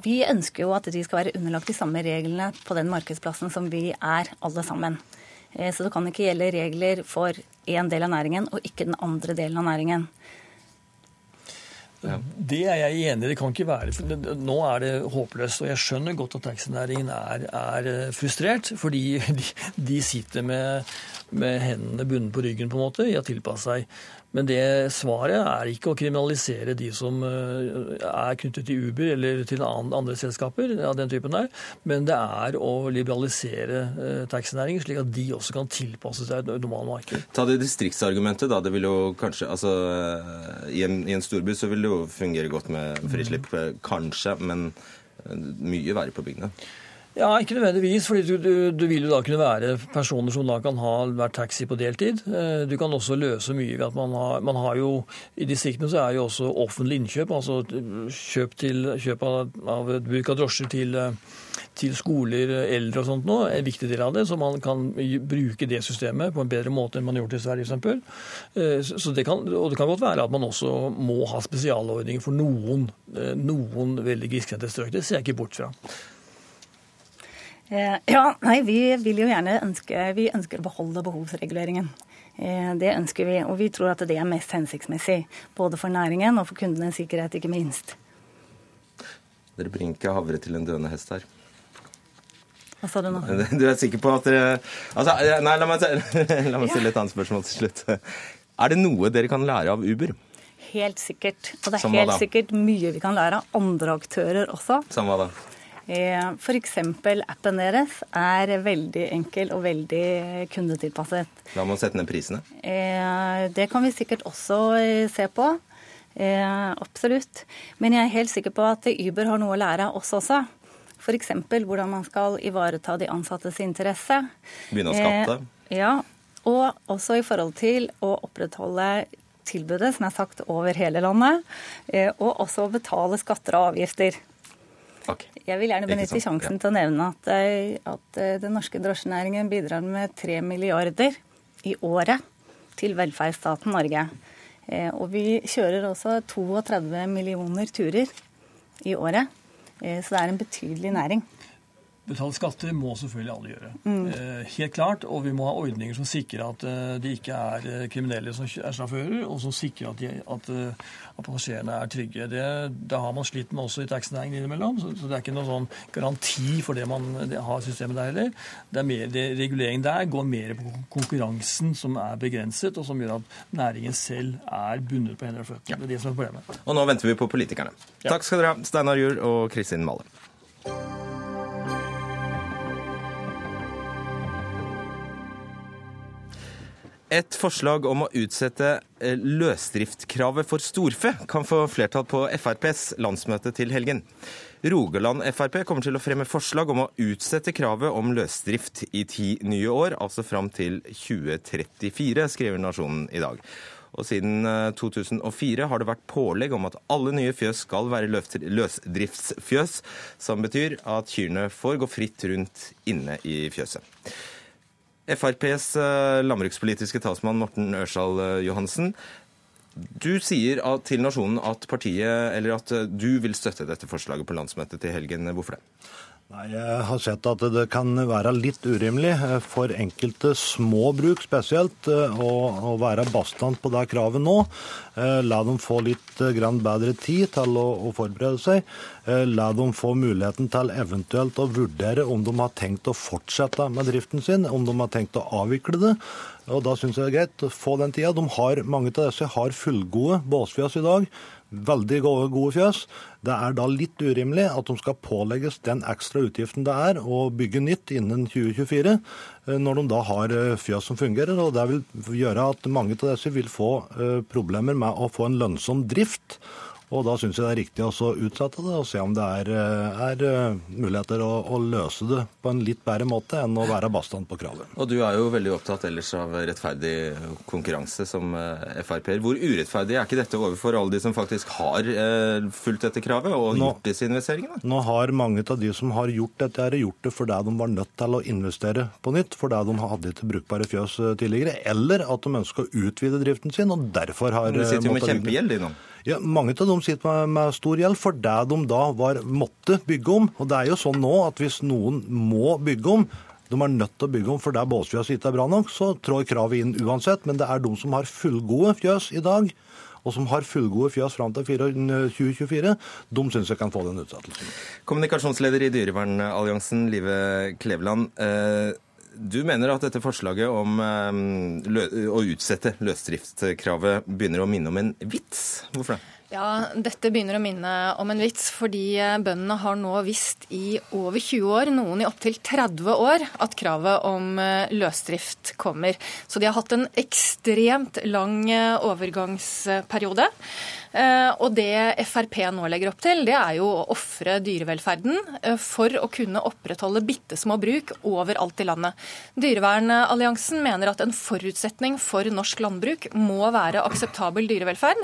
vi ønsker jo at de skal være underlagt de samme reglene på den markedsplassen som vi er, alle sammen. Eh, så det kan ikke gjelde regler for én del av næringen og ikke den andre delen av næringen. Det er jeg enig i. Det kan ikke være Nå er det håpløst. Og jeg skjønner godt at taxinæringen er, er, eh, frustrert, fordi de, de sitter med, med hendene bundet på ryggen på en måte i å tilpasse seg. Men det svaret er ikke å kriminalisere de som eh, er knyttet til Uber eller til andre selskaper av den typen der, men det er å liberalisere eh, taxinæringen, slik at de også kan tilpasse seg et normalmarked. Ta det distriktsargumentet, da. Det vil jo kanskje altså, i, en, I en storby så vil det jo fungere godt med frislipp, mm. kanskje, men mye verre på bygdene. Ja, ikke nødvendigvis. fordi du, du, du, vil jo da kunne være personer som da kan ha vært taxi på deltid. Eh, du kan også løse mye ved at man har, man har jo I distriktene så er jo også offentlig innkjøp, altså kjøp, til, kjøp av, av bruk av drosjer til, til, skoler, eldre og sånt nå, en viktig del av det. Så man kan bruke det systemet på en bedre måte enn man har gjort i Sverige. Eh, så det kan, og det kan godt være at man også må ha spesialordninger for noen, eh, noen veldig grisgrendte strøk. Det ser jeg ikke bort fra. Eh, ja, nei, vi vil jo gjerne ønske Vi ønsker å beholde behovsreguleringen. Eh, det ønsker vi, og vi tror at det er mest hensiktsmessig. Både for næringen og for kundenes sikkerhet, ikke minst. Dere bringer ikke havre til en døende hest her. Hva sa du nå? Du er sikker på at dere altså, Nei, la meg, la meg stille et annet spørsmål til slutt. Er det noe dere kan lære av Uber? Helt sikkert. Og det er helt sikkert mye vi kan lære av andre aktører også. Hva da? Eh, F.eks. appen deres er veldig enkel og veldig kundetilpasset. Da må man sette ned prisene? Eh, det kan vi sikkert også eh, se på. Absolutt. Men jeg er helt sikker på at Uber har noe å lære av oss også. F.eks. hvordan man skal ivareta de ansattes interesse. Begynne å skatte? Ja. Og også i forhold til å opprettholde tilbudet, som er sagt, over hele landet. Og også betale skatter og avgifter. Okay. Jeg vil gjerne benytte sjansen ja. til å nevne at, eh, at, eh, den norske drosjenæringen bidrar med 3 milliarder i året til velferdsstaten Norge. Eh, og vi kjører også 32 millioner turer i året. Så det er en betydelig næring. Betale skatter må selvfølgelig alle gjøre. Mm. Helt klart. Og vi må ha ordninger som sikrer at de ikke er kriminelle som er sjåfører, og som sikrer at, de, at, at passasjerene er trygge. Det, det, har man slitt med også i taxinæringen innimellom, så, så, det er ikke noen sånn garanti for det man det har systemet der heller. Det er mer, det, reguleringen der går mer på konkurransen som er begrenset, og som gjør at næringen selv er bundet på hender og føtter. Ja. Det er det som er problemet. Og nå venter vi på politikerne. Ja. Takk skal dere ha, Steinar Juel og Kristin Male. Et forslag om å utsette eh, løsdriftkravet for storfe kan få flertall på FrPs landsmøte til helgen. Rogaland Frp kommer til å fremme forslag om å utsette kravet om løsdrift i ti nye år, altså fram til 2034, skriver Nasjonen i dag. Og siden 2004 eh, har det vært pålegg om at alle nye fjøs skal være løsdriftsfjøs, som betyr at kyrne får gå fritt rundt inne i fjøset. FrPs eh, landbrukspolitiske talsmann Morten Ørsal eh, Johansen. Du sier til Nasjonen at partiet, eller at eh, du vil støtte dette forslaget på landsmøtet til helgen. Hvorfor det? Nei, Jeg har sett at det kan være litt urimelig for enkelte små bruk spesielt å, å være bastant på det kravet nå. La dem få litt bedre tid til å, forberede seg. Eh, la dem få muligheten til eventuelt å vurdere om de har tenkt å fortsette med driften sin, om de har tenkt å avvikle det. Og Da syns jeg det er greit å få den tida. De mange av disse har fullgode båsfjøs i dag. Veldig gode, gode fjøs. Det er da litt urimelig at de skal pålegges den ekstra utgiften det er å bygge nytt innen 2024, eh, når de da har eh, fjøs som fungerer. og Det vil gjøre at mange av disse vil få problemer med å få en lønnsom drift. Og Da syns jeg det er riktig å utsette det og se om det er, eh, er eh, muligheter å, å, løse det på en litt bedre måte enn å være bastant på kravet. Og Du er jo veldig opptatt ellers av rettferdig konkurranse som eh, Frp-er. Hvor urettferdig er ikke dette overfor alle de som faktisk har fulgt dette kravet og nå, gjort disse investeringene? Nå har mange av de som har gjort dette, gjort det fordi de var nødt til å investere på nytt, fordi de hadde ikke brukbare fjøs tidligere, eller at de ønsker å utvide driften sin og derfor har De sitter jo med kjempegjeld, de nå. Ja, Mange av dem sitter med, med stor gjeld fordi de da var, måtte bygge om. Og det er jo sånn nå at hvis noen må bygge om, de er nødt til å bygge om for der båsfjøs ikke er bra nok, så trår kravet inn uansett. Men det er de som har fullgode fjøs i dag, og som har fullgode fjøs fram til 2024, de syns jeg kan få den utsettelsen. Kommunikasjonsleder i Dyrevernalliansen, Live Kleveland. Eh, du mener at dette forslaget om eh, å utsette løsdriftskravet begynner å minne om en vits. Hvorfor det? Ja, Dette begynner å minne om en vits, fordi eh, bøndene har nå visst i over 20 år, noen i opptil 30 år, at kravet om eh, løsdrift kommer. Så de har hatt en ekstremt lang overgangsperiode. Eh, og det Frp nå legger opp til, det er jo å ofre dyrevelferden eh, for å kunne opprettholde bitte små bruk overalt i landet. Dyrevernalliansen mener at en forutsetning for norsk landbruk må være akseptabel dyrevelferd.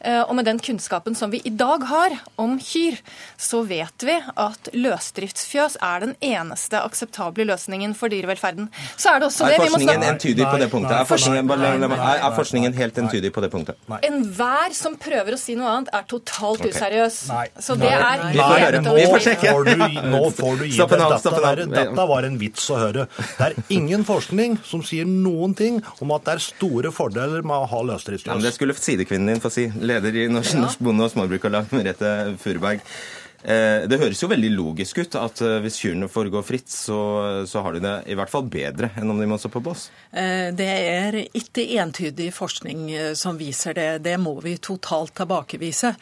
Eh, og med den kunnskapen som vi i dag har om kyr, så vet vi at løsdriftsfjøs er den eneste akseptable løsningen for dyrevelferden. Så er det også det vi må snakke entydig på det punktet? Er forskningen, er forskningen helt entydig på det punktet? Enhver som prøver prøver å si noe annet, er totalt okay. useriøs. Nei. Så det er helt Vi får sjekke. Nå får du gi deg. Dette, dette var en vits å høre. Det er ingen forskning som sier noen ting om at det er store fordeler med å ha løsdriftsløs. Ja, det skulle sidekvinnen din få si. Leder i Norsk, Norsk Bonde- og Småbrukarlag, Merete Furuberg. Eh, det høres jo veldig logisk ut at eh, hvis kyrne får gå fritt, så, så, har de det i hvert fall bedre enn om de må stå på bås? Eh, det er ikke entydig forskning som viser det. Det må vi totalt tilbakevise.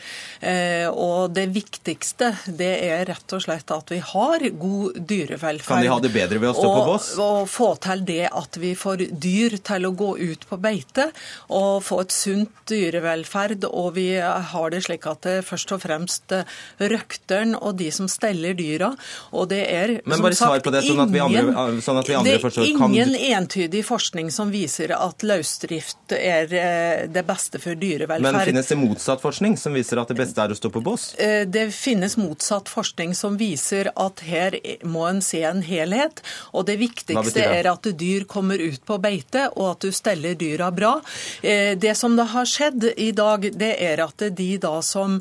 Og det viktigste det er rett og slett at vi har god dyrevelferd. Kan de ha det bedre ved å stå og, på bås? Og få til det at vi får dyr til å gå ut på beite og få et sunt dyrevelferd. Og vi har det slik at det først og fremst røkt veksteren og de som steller dyra. Og det er Men bare svar på det, sånn at vi andre, sånn at vi andre forstår. Det er ingen entydig forskning som viser at løsdrift er eh, det beste for dyrevelferd. Men finnes det motsatt forskning som viser at det beste er å stå på bås? Eh, det finnes motsatt forskning som viser at her må en se en helhet. Og det viktigste er at dyr kommer ut på beite, og at du steller dyra bra. Eh, det som det har skjedd i dag, det er at de da som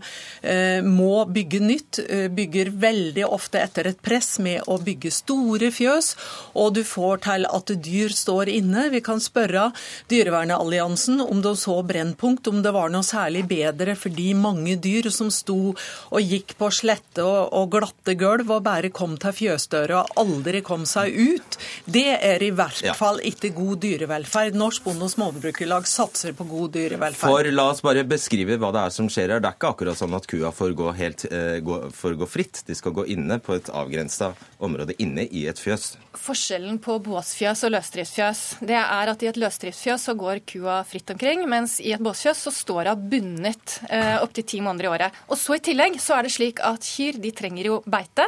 må bygge nytt, eh, bygger veldig ofte etter et press med å bygge store fjøs, og du får til at dyr står inne. Vi kan spørre Dyrevernalliansen om de så Brennpunkt, om det var noe særlig bedre for de mange dyr som sto og gikk på slette og, og glatte gulv og bare kom til fjøsdøra og aldri kom seg ut. Det er i hvert fall ikke god dyrevelferd. Norsk Bonde- og Småbrukerlag satser på god dyrevelferd. For la oss bare beskrive hva det er som skjer her. Det er ikke akkurat sånn at kua får gå, helt, eh, gå, får gå fritt. De skal gå inne på et avgrensa område inne i et fjøs. Forskjellen på båsfjøs og løsdriftsfjøs det er at i et løsdriftsfjøs så går kua fritt omkring, mens i et båsfjøs så står hun bundet eh, opptil ti måneder i året. Og så I tillegg så er det slik at kyr de trenger jo beite,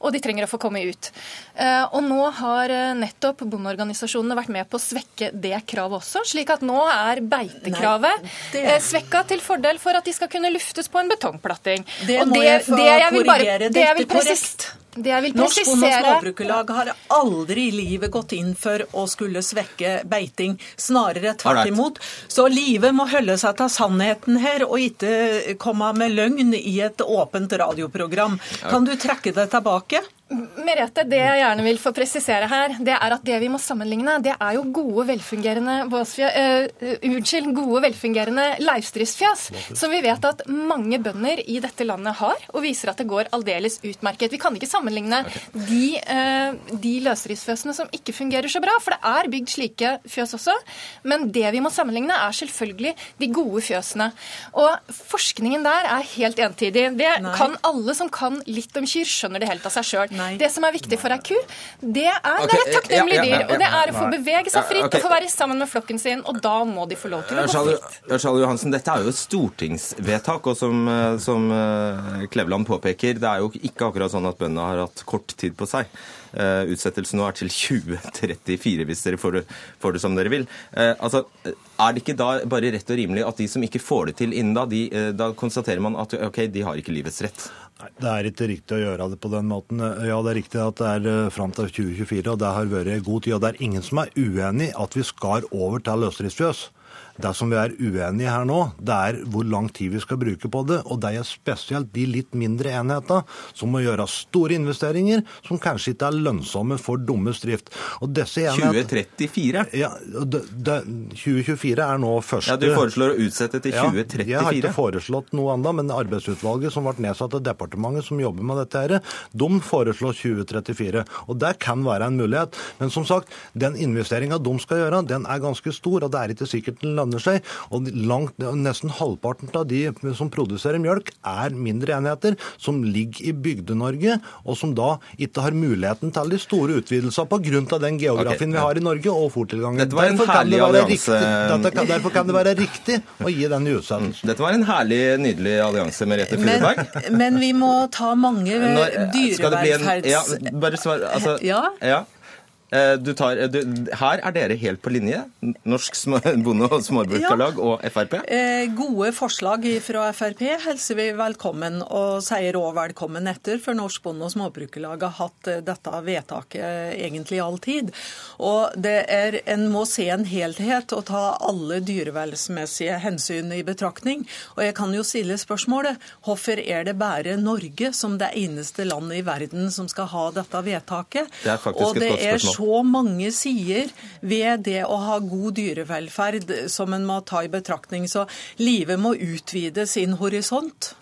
og de trenger å få komme ut. Eh, og Nå har eh, nettopp bondeorganisasjonene vært med på å svekke det kravet også, slik at nå er beitekravet Nei, det- eh, svekka til fordel for at de skal kunne luftes på en betongplatting. Det Og det, jeg få jeg vil bare- korrigere. det Dette er korrekt. Det jeg vil Norsk Bonde- og presisere Småbrukerlag har aldri i livet gått inn for å skulle svekke beiting. Snarere tvert imot. Så livet må holde seg til sannheten her, og ikke komme med løgn i et åpent radioprogram. Kan du trekke det tilbake? Merete, det jeg gjerne vil få presisere her, det er at det vi må sammenligne, det er jo gode, velfungerende båsfjø, uh, unnskyld, gode, velfungerende leivsdriftsfjøs, som vi vet at mange bønder i dette landet har, og viser at det går aldeles utmerket. Vi kan ikke sammenligne de, uh, de løsdriftsfjøsene som ikke fungerer så bra, for det er bygd slike fjøs også, men det vi må sammenligne er selvfølgelig de gode fjøsene. Og forskningen der er helt entydig. Det Nei. kan alle som kan litt om kyr, skjønner det helt av seg sjøl. Nei. Det som er viktig for ei ku, det er, okay, et takknemlig ja, ja, ja, dyr. Og det er å få bevege seg fritt Ja, ok. og få være sammen med flokken sin. Og da må de få lov til å gå fritt. Ørsal Johansen, dette er jo et stortingsvedtak, og som, eh, som eh, Kleveland påpeker, det er jo ikke akkurat sånn at bøndene har hatt kort tid på seg. Uh, Utsettelsen nå er til 2034, hvis dere får det, får det som dere vil. Uh, Altså, er det ikke da bare rett og rimelig at de som ikke får det til innen da, de, uh, da konstaterer man at ok, de har ikke livets rett? Nei, Det er ikke riktig å gjøre det på den måten. Ja, det er riktig at det er eh, fram til 2024, og det har vært god tid. Og det er ingen som er uenig i at vi skal over til løsdriftsfjøs. Det som vi er uenige her nå, det er hvor lang tid vi skal bruke på det. Og det er spesielt de litt mindre enhetene som må gjøre store investeringer som kanskje ikke er lønnsomme for dummes drift. Og disse enhetene 2034? Ja, det, det, 2024 er nå første Ja, Du foreslår å utsette til 2034? ja, Jeg har ikke foreslått noe annet, men arbeidsutvalget som ble nedsatt av departementet som jobber med dette, her, de foreslår 2034. Og det kan være en mulighet. Men som sagt, den investeringa de skal gjøre, den er ganske stor, og det er ikke sikkert den lønner seg. Og langt, nesten halvparten av de som produserer mjølk, er mindre enheter som ligger i Bygde-Norge, og som da ikke har muligheten til de store utvidelsene pga. den geografien okay. vi har i Norge og fòrtilgangen. Dette var en Derfor herlig allianse. riktig- kan- Derfor kan det være riktig å gi den utsettelsen. Dette var en herlig, nydelig allianse, Merete Men, Furberg. men vi må ta mange en- dyrevelferds... Ja, bare svar. Altså, Ja. ja. Eh, Du tar, du, her er dere helt på linje. Norsk Bonde- og Småbrukerlag og Frp. Eh, gode forslag fra Frp hilser vi velkommen, og sier òg velkommen etter, for Norsk Bonde- og Småbrukerlag har hatt eh, dette vedtaket eh, egentlig all tid. Og det er, En må se en helhet og ta alle dyrevelferdsmessige hensyn i betraktning. Og jeg kan jo stille spørsmålet hvorfor er det bare Norge som det eneste landet i verden som skal ha dette vedtaket? Det er faktisk et godt spørsmål. Så mange sider ved det å ha god dyrevelferd som en må ta i betraktning. Så livet må utvide sin horisont.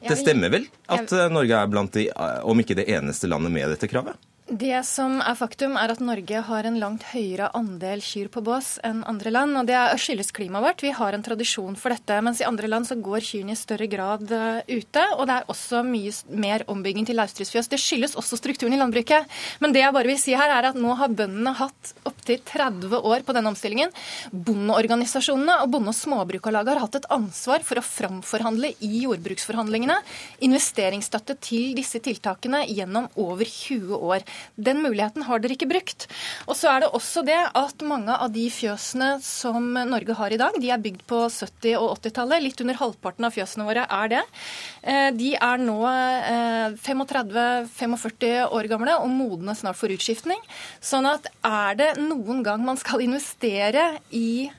Det stemmer vel at Norge er blant de, eh, om ikke det eneste landet med dette kravet? Det som er faktum, er at Norge har en langt høyere andel kyr på bås enn andre land. og Det skyldes klimaet vårt. Vi har en tradisjon for dette. Mens i andre land så går kyrne i større grad eh, ute. Og det er også mye mer ombygging til løsdriftsfjøs. Det skyldes også strukturen i landbruket. Men det jeg bare vil si her, er at nå har bøndene hatt opptil 30 år på denne omstillingen. Bondeorganisasjonene og Bonde- og Småbrukarlaget har hatt et ansvar for å framforhandle i jordbruksforhandlingene investeringsstøtte til disse tiltakene gjennom over 20 år. Den muligheten har dere ikke brukt. Og så er det også det at mange av de fjøsene som Norge har i dag, de er bygd på 70- og 80-tallet. Litt under halvparten av fjøsene våre er det. Eh, De er nå eh, 35-45 år gamle og modne snart for utskiftning. Sånn at er det noen gang man skal investere i eh,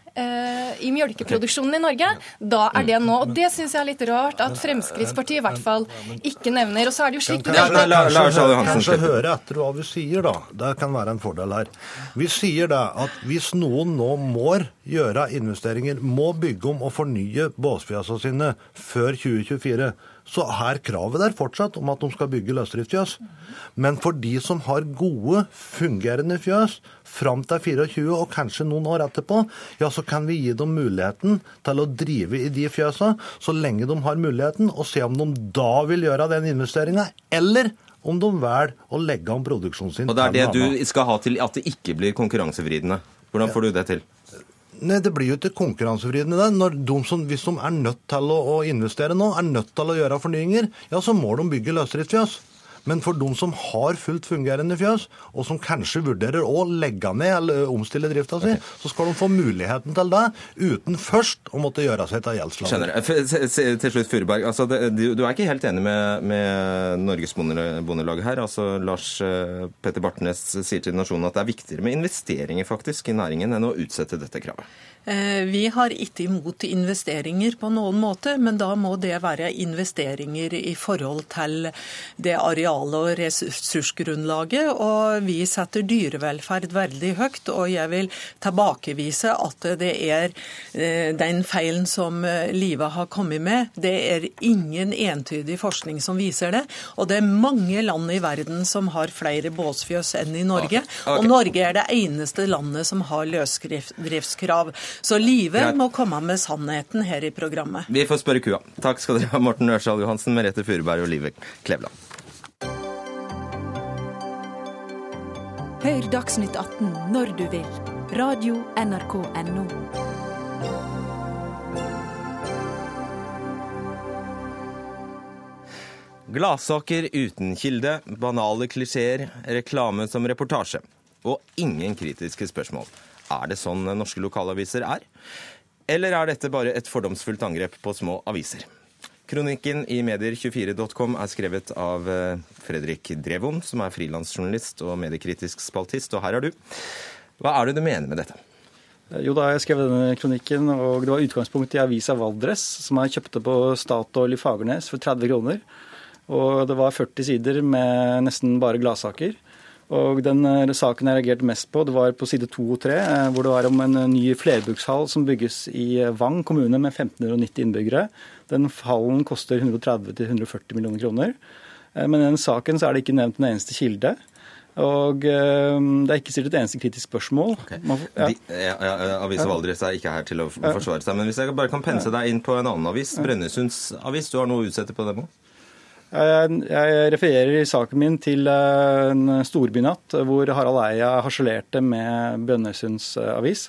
i mjølkeproduksjonen i Norge, da er det nå. Og det syns jeg er litt rart at Fremskrittspartiet i hvert fall ikke nevner. Og så er det jo slik Kanskje høre etter hva vi sier, da. Det kan være en fordel her. Vi sier da at hvis noen nå må gjøre investeringer, må bygge om og fornye båsfjøsene sine før 2024, så er kravet der fortsatt om at de skal bygge løsdriftsfjøs. Men for de som har gode, fungerende fjøs fram til 24 og kanskje noen år etterpå, ja, så kan vi gi dem muligheten til å drive i de fjøsa så lenge de har muligheten, og se om de da vil gjøre den investeringa, eller om de velger å legge om produksjonen sin. Og det er det du skal ha til at det ikke blir konkurransevridende. Hvordan får du det til? Nei, Det blir jo ikke konkurransevridende. Når de som, hvis de er nødt til å, å investere nå, er nødt til å gjøre fornyinger, ja, så må de bygge løsdriftsfjøs. Men for de som har fullt fungerende fjøs, og som kanskje vurderer å legge ned eller omstille drifta si, så skal de få muligheten til det uten først å måtte gjøre seg til gjeldsslaver. Se- Til slutt, Furuberg. Altså, det, du, du er ikke helt enig med, med Norges Bondelag her? Altså, Lars eh, Petter Bartnes sier til Nasjonen at det er viktigere med investeringer faktisk i næringen enn å utsette dette kravet. Eh, Vi har ikke imot investeringer på noen måte, men da må det være investeringer i forhold til det arealet og ressursgrunnlaget. Og vi setter dyrevelferd veldig høyt, og jeg vil tilbakevise at det er eh, den feilen som eh, Live har kommet med. Det er ingen entydig forskning som viser det. Og det er mange land i verden som har flere båsfjøs enn i Norge. Ok. Og Norge er det eneste landet som har løsdriftskrav. Så livet må komme med sannheten her i programmet. Vi får spørre kua. Takk skal dere ha, Morten Ørsal Johansen, Merete Furuberg og Live Klevland. Hør Dagsnytt 18 når du vil. Radio NRK Radio.nrk.no. Gladsaker uten kilde, banale klisjeer, reklame som reportasje. Og ingen kritiske spørsmål. Er det sånn norske lokalaviser er? Eller er dette bare et fordomsfullt angrep på små aviser? Kronikken i medier24.com er skrevet av eh, Fredrik Drevon, som er frilansjournalist og mediekritisk spaltist, og her er du. Hva er det du mener med dette? Jo, da jeg skrev denne kronikken, og det var utgangspunkt i avisa Valdres, som jeg kjøpte på Statoil i Fagernes for 30 kroner. Og det var 40 sider med nesten bare gladsaker. Og den eh, saken jeg reagerte mest på, det var på side 2 og 3, eh, hvor det var om en eh, ny flerbrukshall som bygges i Vang kommune med 1590 innbyggere. Den hallen koster 130-140 millioner kroner. Men i den saken så er det ikke nevnt en eneste kilde. Og det er ikke stilt et eneste kritisk spørsmål. Man får- ja. De, ja, ja, Avisa Valdres er ikke her til å forsvare seg, men hvis jeg bare kan pense deg inn på en annen avis, Brønnøysunds avis, du har noe å utsette på dem òg? Jeg, refererer i saken min til eh, en storbynatt hvor Harald Eia harselerte med Brønnøysunds eh, avis.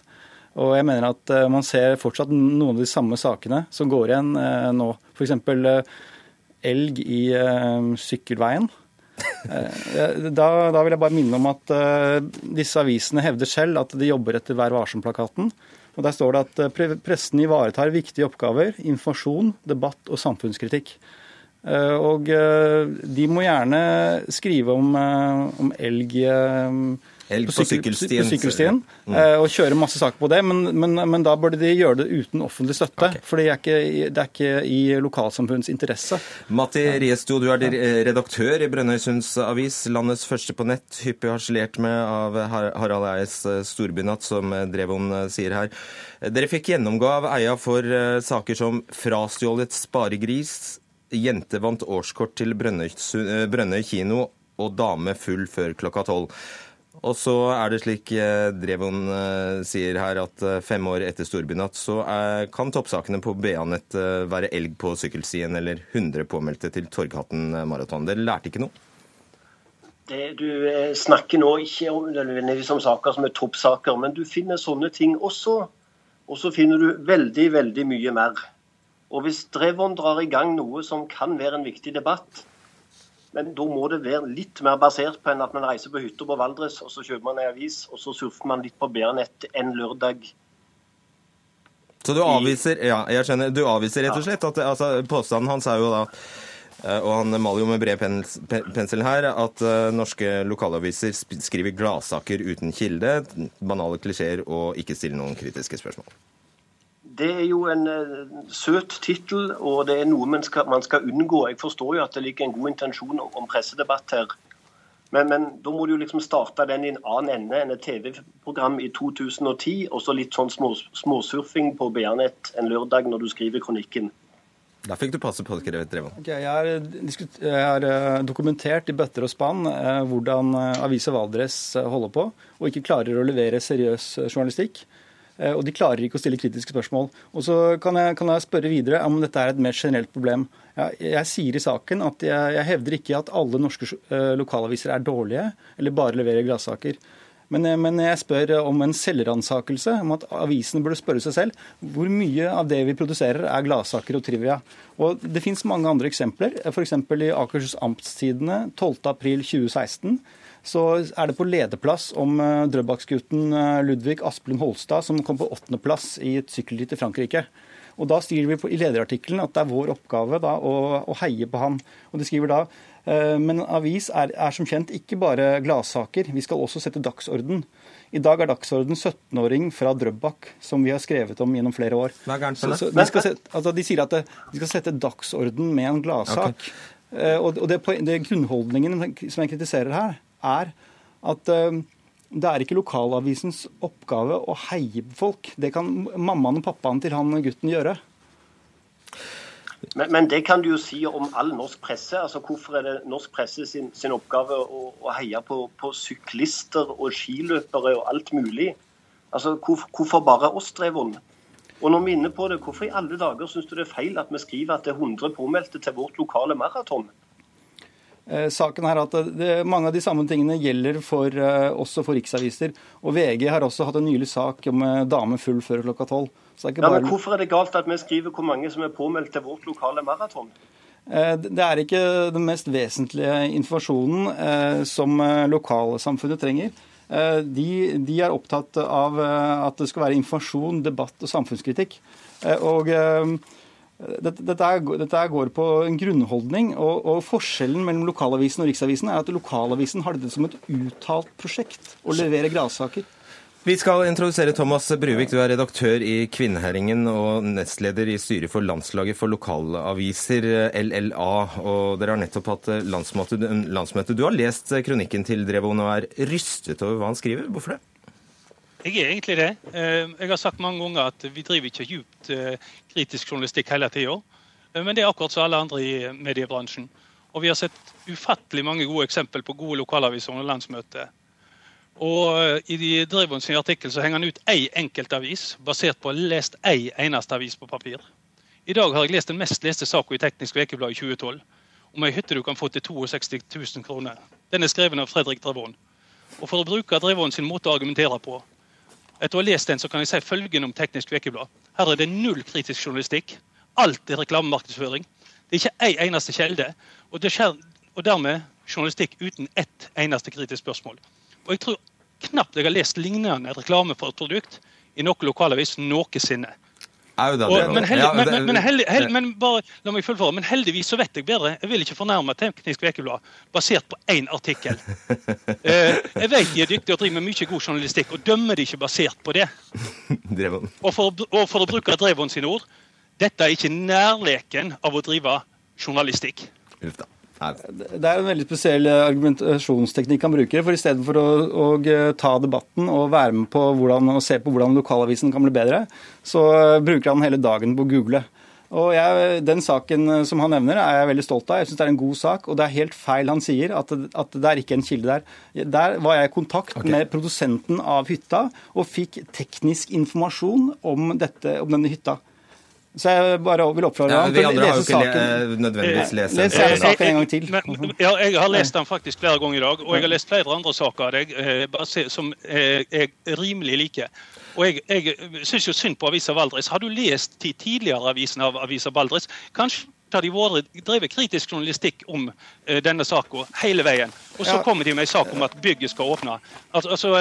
Og jeg mener at eh, man ser fortsatt noen av de samme sakene som går igjen nå. F.eks. elg i sykkelveien. Da, da vil jeg bare minne om at disse avisene hevder selv at de jobber etter Vær varsom-plakaten. Og Der står det at pressen ivaretar viktige oppgaver, informasjon, debatt og samfunnskritikk. Eh, Og eh, de må gjerne skrive om, eh, om elg Elg på sykkel- på sykkelstien Mm. og kjøre masse saker på det, men, men, men da burde de gjøre det uten offentlig støtte. Okay. For det er, ikke, det er ikke i lokalsamfunnets interesse. Matti Riesto, du er redaktør i Brønnøysunds avis, landets første på nett, hyppig harselert med av Harald Eies storbynatt, som Drevon sier her. Dere fikk gjennomgå av Eia for saker som frastjålet sparegris, jente vant årskort til Brønnøy, eh, kino og dame full før klokka tolv. Og så er det slik eh, Drevon eh, sier her, at fem år etter storbynatt så er, kan toppsakene på BA-nett være elg på sykkelstien eller 100 påmeldte til Torghatten maraton. Dere lærte ikke noe? Det, du snakker nå ikke om, om saker som er toppsaker, men du finner sånne ting også. Og så finner du veldig, veldig mye mer. Og hvis Drevon drar i gang noe som kan være en viktig debatt, men da må det være litt mer basert på enn at man reiser på hytta på Valdres, og så kjøper man en avis, og så surfer man litt på BR-nett en lørdag. Så du avviser ja, jeg skjønner, du avviser rett og slett at altså, Påstanden hans er jo da eh, og han maler jo med bred pens- pensel her at eh, norske lokalaviser skriver gladsaker uten kilde, banale klisjeer og ikke stiller noen kritiske spørsmål. Det er jo en uh, søt tittel, og det er noe man skal, man skal, unngå. Jeg forstår jo at det ligger en god intensjon om, om pressedebatt her. Men, men, da må du jo liksom starte den i en annen ende enn et TV-program i 2010, og så litt sånn små, småsurfing på BR-nett en lørdag når du skriver kronikken. Da fikk du passe på det, Drevon. Okay, jeg, har, jeg har eh, dokumentert i bøtter og spann eh, hvordan eh, avisa Valdres holder på, og ikke klarer å levere seriøs journalistikk. Og de klarer ikke å stille kritiske spørsmål. Og så kan jeg, kan jeg spørre videre om dette er et mer generelt problem. Jeg, jeg sier i saken at jeg, jeg, hevder ikke at alle norske lokalaviser er dårlige, eller bare leverer gladsaker. Men, eh, men, jeg spør om en selvransakelse, om at avisene burde spørre seg selv hvor mye av det vi produserer er gladsaker og trivia. Og Det finnes mange andre eksempler. F.eks. i Akershus Amtstidene 12.4.2016 så er det på lederplass om eh, Drøbak-gutten eh, Ludvig Asplund Holstad som kom på åttendeplass i et sykkelritt i Frankrike. Og Da skriver vi i lederartikkelen at det er vår oppgave da, å, å heie på han. Og de skriver da Eh, men avis er, er, som kjent ikke bare gladsaker. Vi skal også sette dagsorden. I dag er dagsorden 17-åring fra Drøbak, som vi har skrevet om gjennom flere år. Hva er gærent med det? De, sette, altså de, sier at det, de skal sette dagsorden med en gladsak. Okay. Uh, og det, det, grunnholdningen som jeg kritiserer her, er at uh, det er ikke lokalavisens oppgave å heie folk. Det kan mammaen og pappaen til han gutten gjøre. Men, men, det kan du jo si om all norsk presse. altså Hvorfor er det norsk presse sin, sin oppgave å, å heie på, på, syklister og skiløpere og alt mulig? Altså hvor, Hvorfor bare oss, Drevon? Og når vi er inne på det, Hvorfor i alle dager syns du det er feil at vi skriver at det er 100 påmeldte til vårt lokale maraton? Eh, saken er at det, Mange av de samme tingene gjelder for, eh, også for riksaviser. Og VG har også hatt en nylig sak om eh, dame full før klokka tolv. Ja, bare... men Hvorfor er det galt at vi skriver hvor mange som er påmeldt til vårt lokale maraton? Det er ikke den mest vesentlige informasjonen som lokalsamfunnet trenger. De, de, er opptatt av at det skal være informasjon, debatt og samfunnskritikk. Og dette, dette, går på en grunnholdning. Og, og, Forskjellen mellom lokalavisen og Riksavisen er at lokalavisen har dette som et uttalt prosjekt å levere gradsaker. Vi skal introdusere Thomas Bruvik. Du er redaktør i Kvinneherringen og nestleder i styret for Landslaget for lokalaviser, LLA. Og dere har nettopp hatt landsmøte. Du har lest kronikken til Drevon og er rystet over hva han skriver. Hvorfor det? Jeg er egentlig det. Eh, jeg har sagt mange ganger at vi driver ikke djupt eh, kritisk journalistikk hele tida. Eh, men det er akkurat som alle andre i mediebransjen. Og vi har sett ufattelig mange gode eksempel på gode lokalaviser under landsmøtet. Og I Drivon artikkel så henger han ut én enkeltavis, basert på å ha lest én eneste avis på papir. I dag har jeg lest den mest leste saka i Teknisk Ukeblad i 2012 om ei hytte du kan få til 62 000 kroner. Den er skrevet av Fredrik Drevon. Og For å bruke Drevon sin måte å argumentere på, etter å ha lest den så kan jeg si følgende om Teknisk Ukeblad. Her er det null kritisk journalistikk. Alt er reklamemarkedsføring. Det er ikke ei eneste kjelde. Og, skjer, og dermed journalistikk uten ett eneste kritisk spørsmål. Og jeg tror knapt jeg har lest lignende reklame for et produkt i noen lokalavis noensinne. Og, men, heldig, men, men, heldig, heldig, men, bare, la meg fullføre, men heldigvis så vet jeg bedre. Jeg vil ikke fornærme Teknisk Ukeblad basert på én artikkel. Eh, jeg vet de er dyktige og driver med mye god journalistikk, og dømmer de ikke basert på det. Og for, og for å bruke Drevon sine ord dette er ikke nærleken av å drive journalistikk. Uff. Det er en veldig spesiell eh, argumentasjonsteknikk han bruker. for Istedenfor å, å eh, ta debatten og være med på hvordan, og se på hvordan lokalavisen kan bli bedre, så eh, bruker han hele dagen på å google. Og jeg, Den saken som han nevner, er jeg veldig stolt av. Jeg syns det er en god sak. Og det er helt feil han sier, at, at det er ikke en kilde der. Der var jeg i kontakt okay. med produsenten av hytta og fikk teknisk informasjon om, dette, om denne hytta. Så jeg bare vil oppfordre ja, ham til å lese saken. Le, nødvendigvis lese Les saken en gang til. Men, ja, jeg har lest den faktisk flere ganger i dag, og jeg har lest flere andre saker av deg eh, som jeg rimelig liker. Og jeg, jeg syns jo synd på Avisa Valdres. Har du lest de tidligere avisene av Avisa Valdres? Kanskje har de vært, drevet kritisk journalistikk om denne saka hele veien. Og så kommer de med en sak om at bygget skal åpne. Altså, altså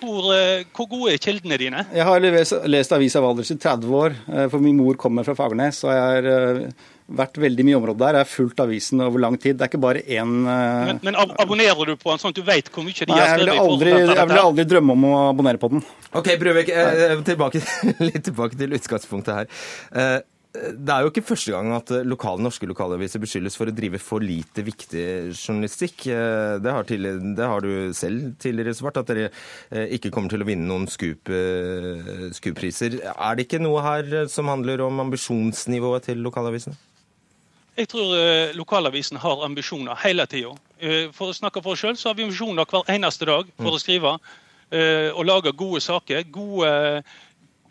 hvor, eh, hvor, gode er kildene dine? Jeg har lest, lest avisa Valdres i 30 år, eh, for min mor kommer fra Fagernes. og jeg har vært veldig mye område der. Jeg har fulgt avisen over lang tid. Det er ikke bare én uh... Men, men abonnerer du på den sånn at du vet hvor mye de Nei, har jeg ville skrevet? i aldri, jeg ville aldri drømme om å abonnere på den. Ok, Brøvik, eh, tilbake, litt tilbake til utgangspunktet her. Eh, det er jo ikke første gang at eh, lokale norske lokalaviser beskyldes for å drive for lite viktig journalistikk. Eh, Det har, tidligere, det har du selv tidligere svart, at dere eh, ikke kommer til å vinne noen Scoop-priser. Er det ikke noe her som handler om ambisjonsnivået til lokalavisene? Jeg tror lokalavisen har ambisjoner hele tida. for å snakke for oss sjøl, så har vi ambisjoner hver eneste dag for å skrive og lage gode saker. Gode,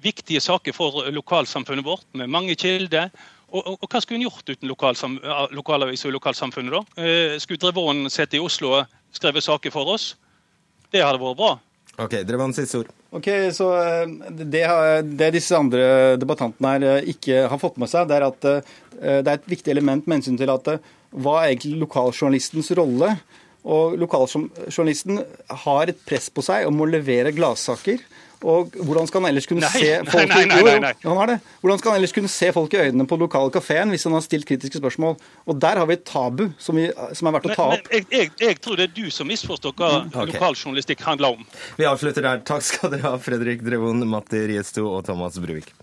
viktige saker for lokalsamfunnet vårt, med mange kilder. Og, og, og hva skulle en gjort uten lokalsam, ja, lokalavis og lokalsamfunnet, da? Eh, skulle Drevon sittet i Oslo og skrevet saker for oss? Det hadde vært bra. Ok, Drevon, siste ord. Ok, så eh, det, det disse andre debattantene her eh, ikke har fått med seg, det er at eh, det er et viktig element med hensyn til at hva er egentlig lokaljournalistens rolle? Og lokaljournalisten har et press på seg om å levere gladsaker. Og hvordan skal han ellers kunne Nei, se folk nei, i- nei, nei, jo, nei. det. Hvordan skal han ellers kunne se folk i øynene på den lokale kafeen hvis han har stilt kritiske spørsmål? Og der har vi et tabu som, vi, som er verdt å ta ta men opp. jeg, jeg, jeg tror det er du som misforstår hva okay. lokaljournalistikk handler om. Vi avslutter der. Takk skal dere ha, Fredrik Drevon, Matti Riesto og Thomas Bruvik.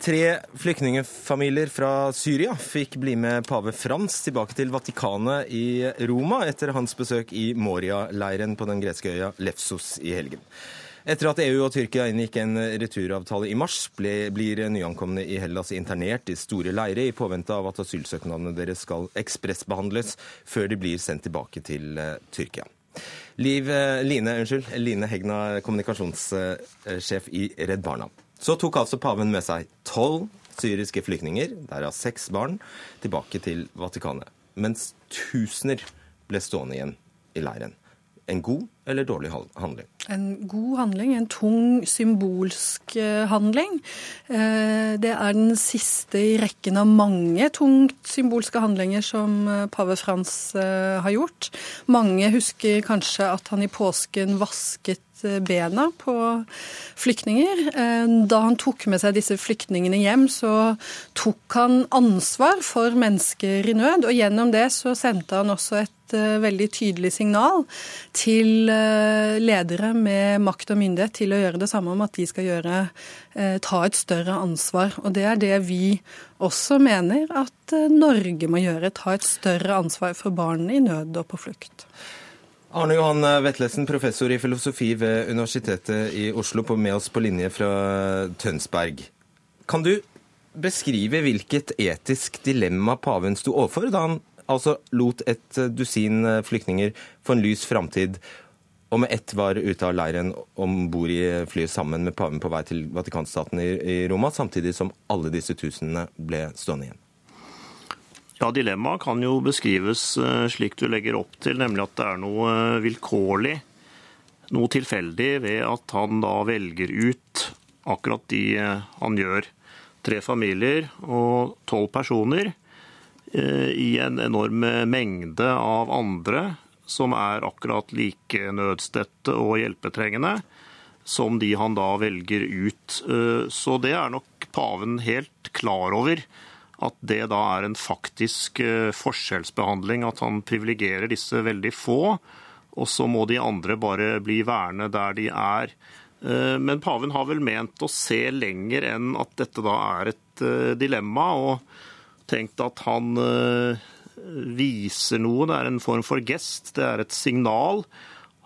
Tre flyktningfamilier fra Syria fikk bli med pave Frans tilbake til Vatikanet i Roma etter hans besøk i Moria-leiren på den greske øya Lefsos i helgen. Etter at EU og Tyrkia inngikk en returavtale i mars, ble, blir nyankomne i Hellas internert i store leirer i påvente av at asylsøknadene deres skal ekspressbehandles før de blir sendt tilbake til eh, Tyrkia. Liv, eh, Line, unnskyld, Line Hegna, kommunikasjonssjef i Redd Barna. Så tok altså paven med seg tolv syriske flyktninger, derav seks barn, tilbake til Vatikanet. Mens tusener ble stående igjen i leiren. En god eller dårlig handling? En god handling, en tung symbolsk eh, handling. Eh, Det er den siste i rekken av mange tungt symbolske handlinger som eh, pave Frans har gjort. Mange husker kanskje at han i påsken vasket bena på flyktninger. Eh, Da han tok med seg disse flyktningene hjem, så tok han ansvar for mennesker i nød, og gjennom det så sendte han også et eh, veldig tydelig signal til eh, ledere med makt og myndighet til å gjøre det samme om at de skal gjøre, ta et større ansvar. Og det er det vi også mener at Norge må gjøre. Ta et større ansvar for barn i nød og på flukt. Arne Johan Vetlesen, professor i filosofi ved Universitetet i Oslo, på med oss på linje fra Tønsberg. Kan du beskrive hvilket etisk dilemma paven sto overfor da han altså lot et dusin flyktninger få en lys framtid, og med ett var ute av leiren om bord i flyet sammen med paven på vei til Vatikanstaten i Roma, samtidig som alle disse tusenene ble stående igjen? Ja, Dilemmaet kan jo beskrives eh, slik du legger opp til, nemlig at det er noe eh, vilkårlig, noe tilfeldig ved at han da velger ut akkurat de eh, han gjør. Tre familier og tolv personer i en enorm mengde av andre som er akkurat like nødstedte og hjelpetrengende som de han da velger ut. Så det er nok paven helt klar over at det da er en faktisk eh, forskjellsbehandling, at han privilegerer disse veldig få, og så må de andre bare bli værende der de er. Eh, Men paven har vel ment å se lenger enn at dette da er et eh, dilemma, og tenkt at han viser noe. Det er en form for gest, det er et signal.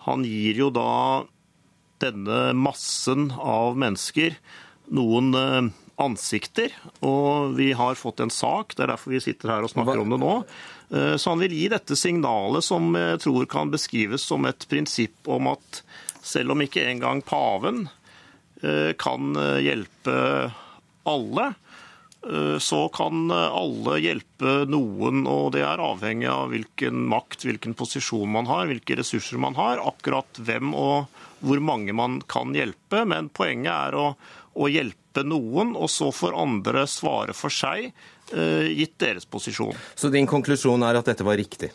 Han gir jo da denne massen av mennesker noen ansikter, og vi har fått en sak, det er derfor vi sitter her og snakker om det nå. Eh, Så han vil gi dette signalet som jeg tror kan beskrives som et prinsipp om at selv om ikke engang paven eh, kan eh, hjelpe alle, så kan alle hjelpe noen, og det er avhengig av hvilken makt, hvilken posisjon man har, hvilke ressurser man har, akkurat hvem og hvor mange man kan hjelpe. Men poenget er å, å hjelpe noen, og så får andre svare for seg, eh, gitt deres posisjon. Så din konklusjon er at dette var riktig?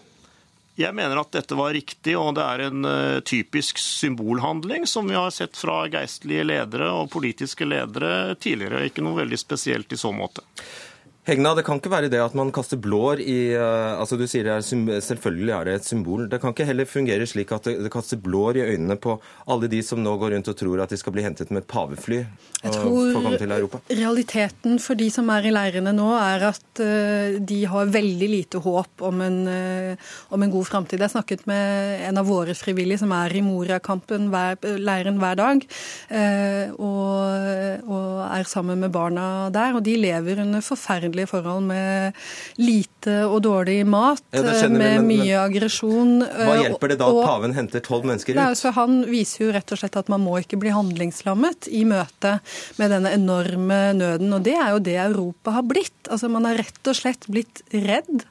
Jeg mener at dette var riktig, og det er en uh, typisk symbolhandling som vi har sett fra geistlige ledere og politiske ledere tidligere. Ikke noe veldig spesielt i så måte. Hegna, det kan ikke være det at man kaster blår i uh, altså Du sier det er selvfølgelig er det et symbol. Det kan ikke heller fungere slik at det, kaster blår i øynene på alle de som nå går rundt og tror at de skal bli hentet med et pavefly Jeg tror realiteten for de som er i leirene nå, er at uh, de har veldig lite håp om en, om en god framtid. Jeg snakket med en av våre frivillige som er i Moria-kampen leiren hver dag, og, og er sammen med barna der. Og de lever under forferdelige vanskelige forhold med lite og dårlig mat, ja, med men, mye aggresjon. Hva eh, hjelper det da at paven henter tolv mennesker ut? Altså, han viser jo rett og slett at man må ikke bli handlingslammet i møte med denne enorme nøden. Og det er jo det Europa har blitt. Altså, man har rett og slett blitt redd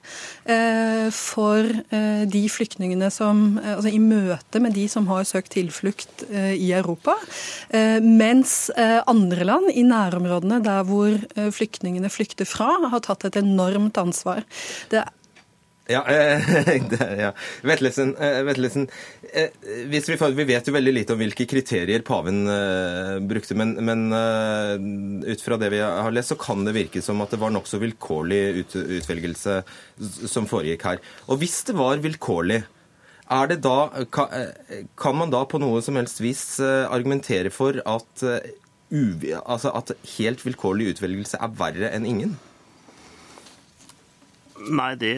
eh, for eh, de flyktningene som eh, Altså i møte med de som har søkt tilflukt eh, i Europa. Eh, mens andre land i nærområdene, der hvor flyktningene flykter fra, har tatt et enormt ansvar. Det ja, eh, ja. Vetlesen, eh, Vetlesen eh, vi, vi, vet jo veldig lite om hvilke kriterier paven brukte, men, men ut fra det vi har lest, så kan det virke som at det var nokså vilkårlig ut, utvelgelse som foregikk her. Og hvis det var vilkårlig, da, kan, man da på noe som helst vis argumentere for at, uh, altså at helt vilkårlig utvelgelse er verre enn ingen? Nei, det,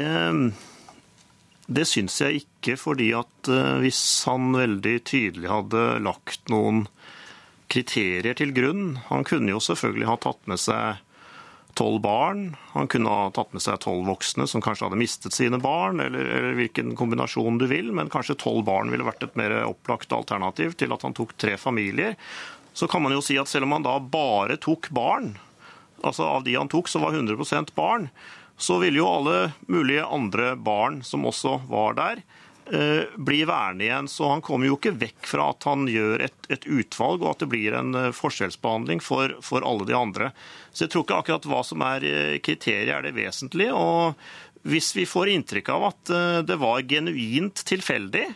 det syns jeg ikke. Fordi at eh, hvis han veldig tydelig hadde lagt noen kriterier til grunn Han kunne jo selvfølgelig ha tatt med seg tolv barn. Han kunne ha tatt med seg tolv voksne som kanskje hadde mistet sine barn, eller, eller hvilken kombinasjon du vil, men kanskje tolv barn ville vært et mer opplagt alternativ til at han tok tre familier. Så kan man jo si at selv om han da bare tok barn, altså av de han tok, så var 100% barn, så ville jo alle mulige andre barn som også var der, eh, bli værende igjen. Så han kommer jo ikke vekk fra at han gjør et, et utvalg, og at det blir en eh, forskjellsbehandling for, for, alle de andre. Så jeg tror ikke akkurat hva som er eh, kriteriet er det vesentlige. Og hvis vi får inntrykk av at det var genuint tilfeldig,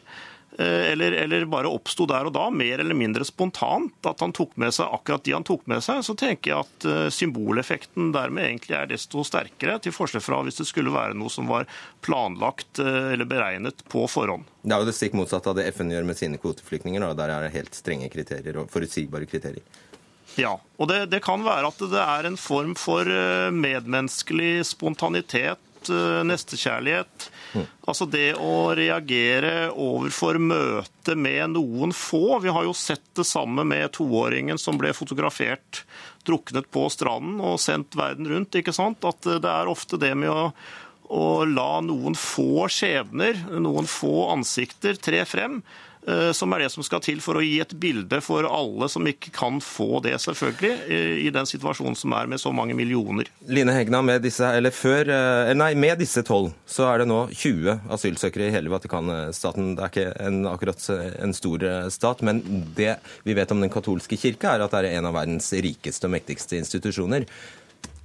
eller, eller, bare oppsto der og da, mer eller mindre spontant, at han tok med seg akkurat de han tok med seg, så tenker jeg at eh, symboleffekten dermed egentlig er desto sterkere, til forskjell fra hvis det skulle være noe som var planlagt eh, eller beregnet på forhånd. Det er jo det stikk motsatte av det FN gjør med sine kvoteflyktninger. Der er det helt strenge kriterier og forutsigbare kriterier. Ja, og det, det kan være at det er en form for medmenneskelig spontanitet Eh, nestekjærlighet. Altså det å reagere overfor møte med noen få. Vi har jo sett det samme med toåringen som ble fotografert druknet på stranden og sendt verden rundt. ikke sant? At det er ofte det med å, å la noen få skjebner, noen få ansikter tre frem, Eh, som er det som skal til for å gi et bilde for alle som ikke kan få det, selvfølgelig, i den situasjonen som er med så mange millioner. Line Hegna, med disse, eller før, eh, nei, med disse tolv så er det nå 20 asylsøkere i hele Vatikanstaten. Det er ikke en, akkurat en stor eh, stat, men det vi vet om den katolske kirke, er at det er en av verdens rikeste og mektigste institusjoner.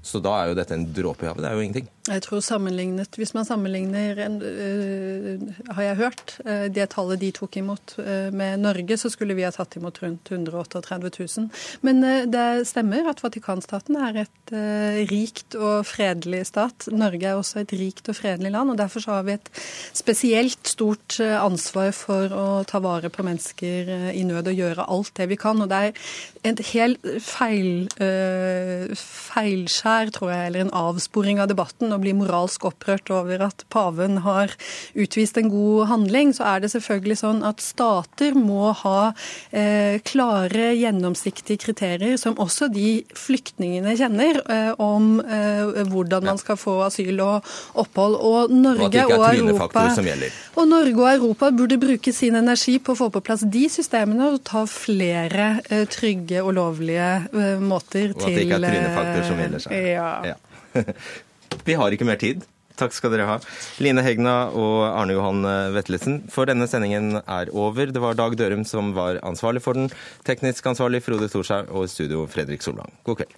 Så da er jo dette en dråpe i havet. Det er jo ingenting. Jeg tror sammenlignet, Hvis man sammenligner, uh, har jeg hørt, uh, det tallet de tok imot uh, med Norge, så skulle vi ha tatt imot rundt 138 000. Men det stemmer at Vatikanstaten er et rikt og fredelig stat. Norge er også et rikt og fredelig land, og derfor har vi et spesielt stort ansvar for å ta vare på mennesker i nød og gjøre alt det vi kan. Og det er et helt feil, feilskjær, tror jeg, eller en avsporing av debatten blir moralsk opprørt over at paven har utvist en god handling, så er det selvfølgelig sånn at stater må ha eh, klare, gjennomsiktige kriterier, som også de flyktningene kjenner, eh, om eh, hvordan man skal få asyl og opphold. Og Norge og, Europa, og Norge og Europa burde bruke sin energi på å få på plass de systemene og ta flere eh, trygge og lovlige eh, måter til Og at det ikke er trynefaktor som gjelder seg. Ja. ja. Vi har ikke mer tid. Takk skal dere ha. Line Hegna og Arne Johan Vetlesen. For denne sendingen er over. Det var Dag Dørum som var ansvarlig for den. Teknisk ansvarlig Frode Thorshaug og studio Fredrik Solvang. God kveld.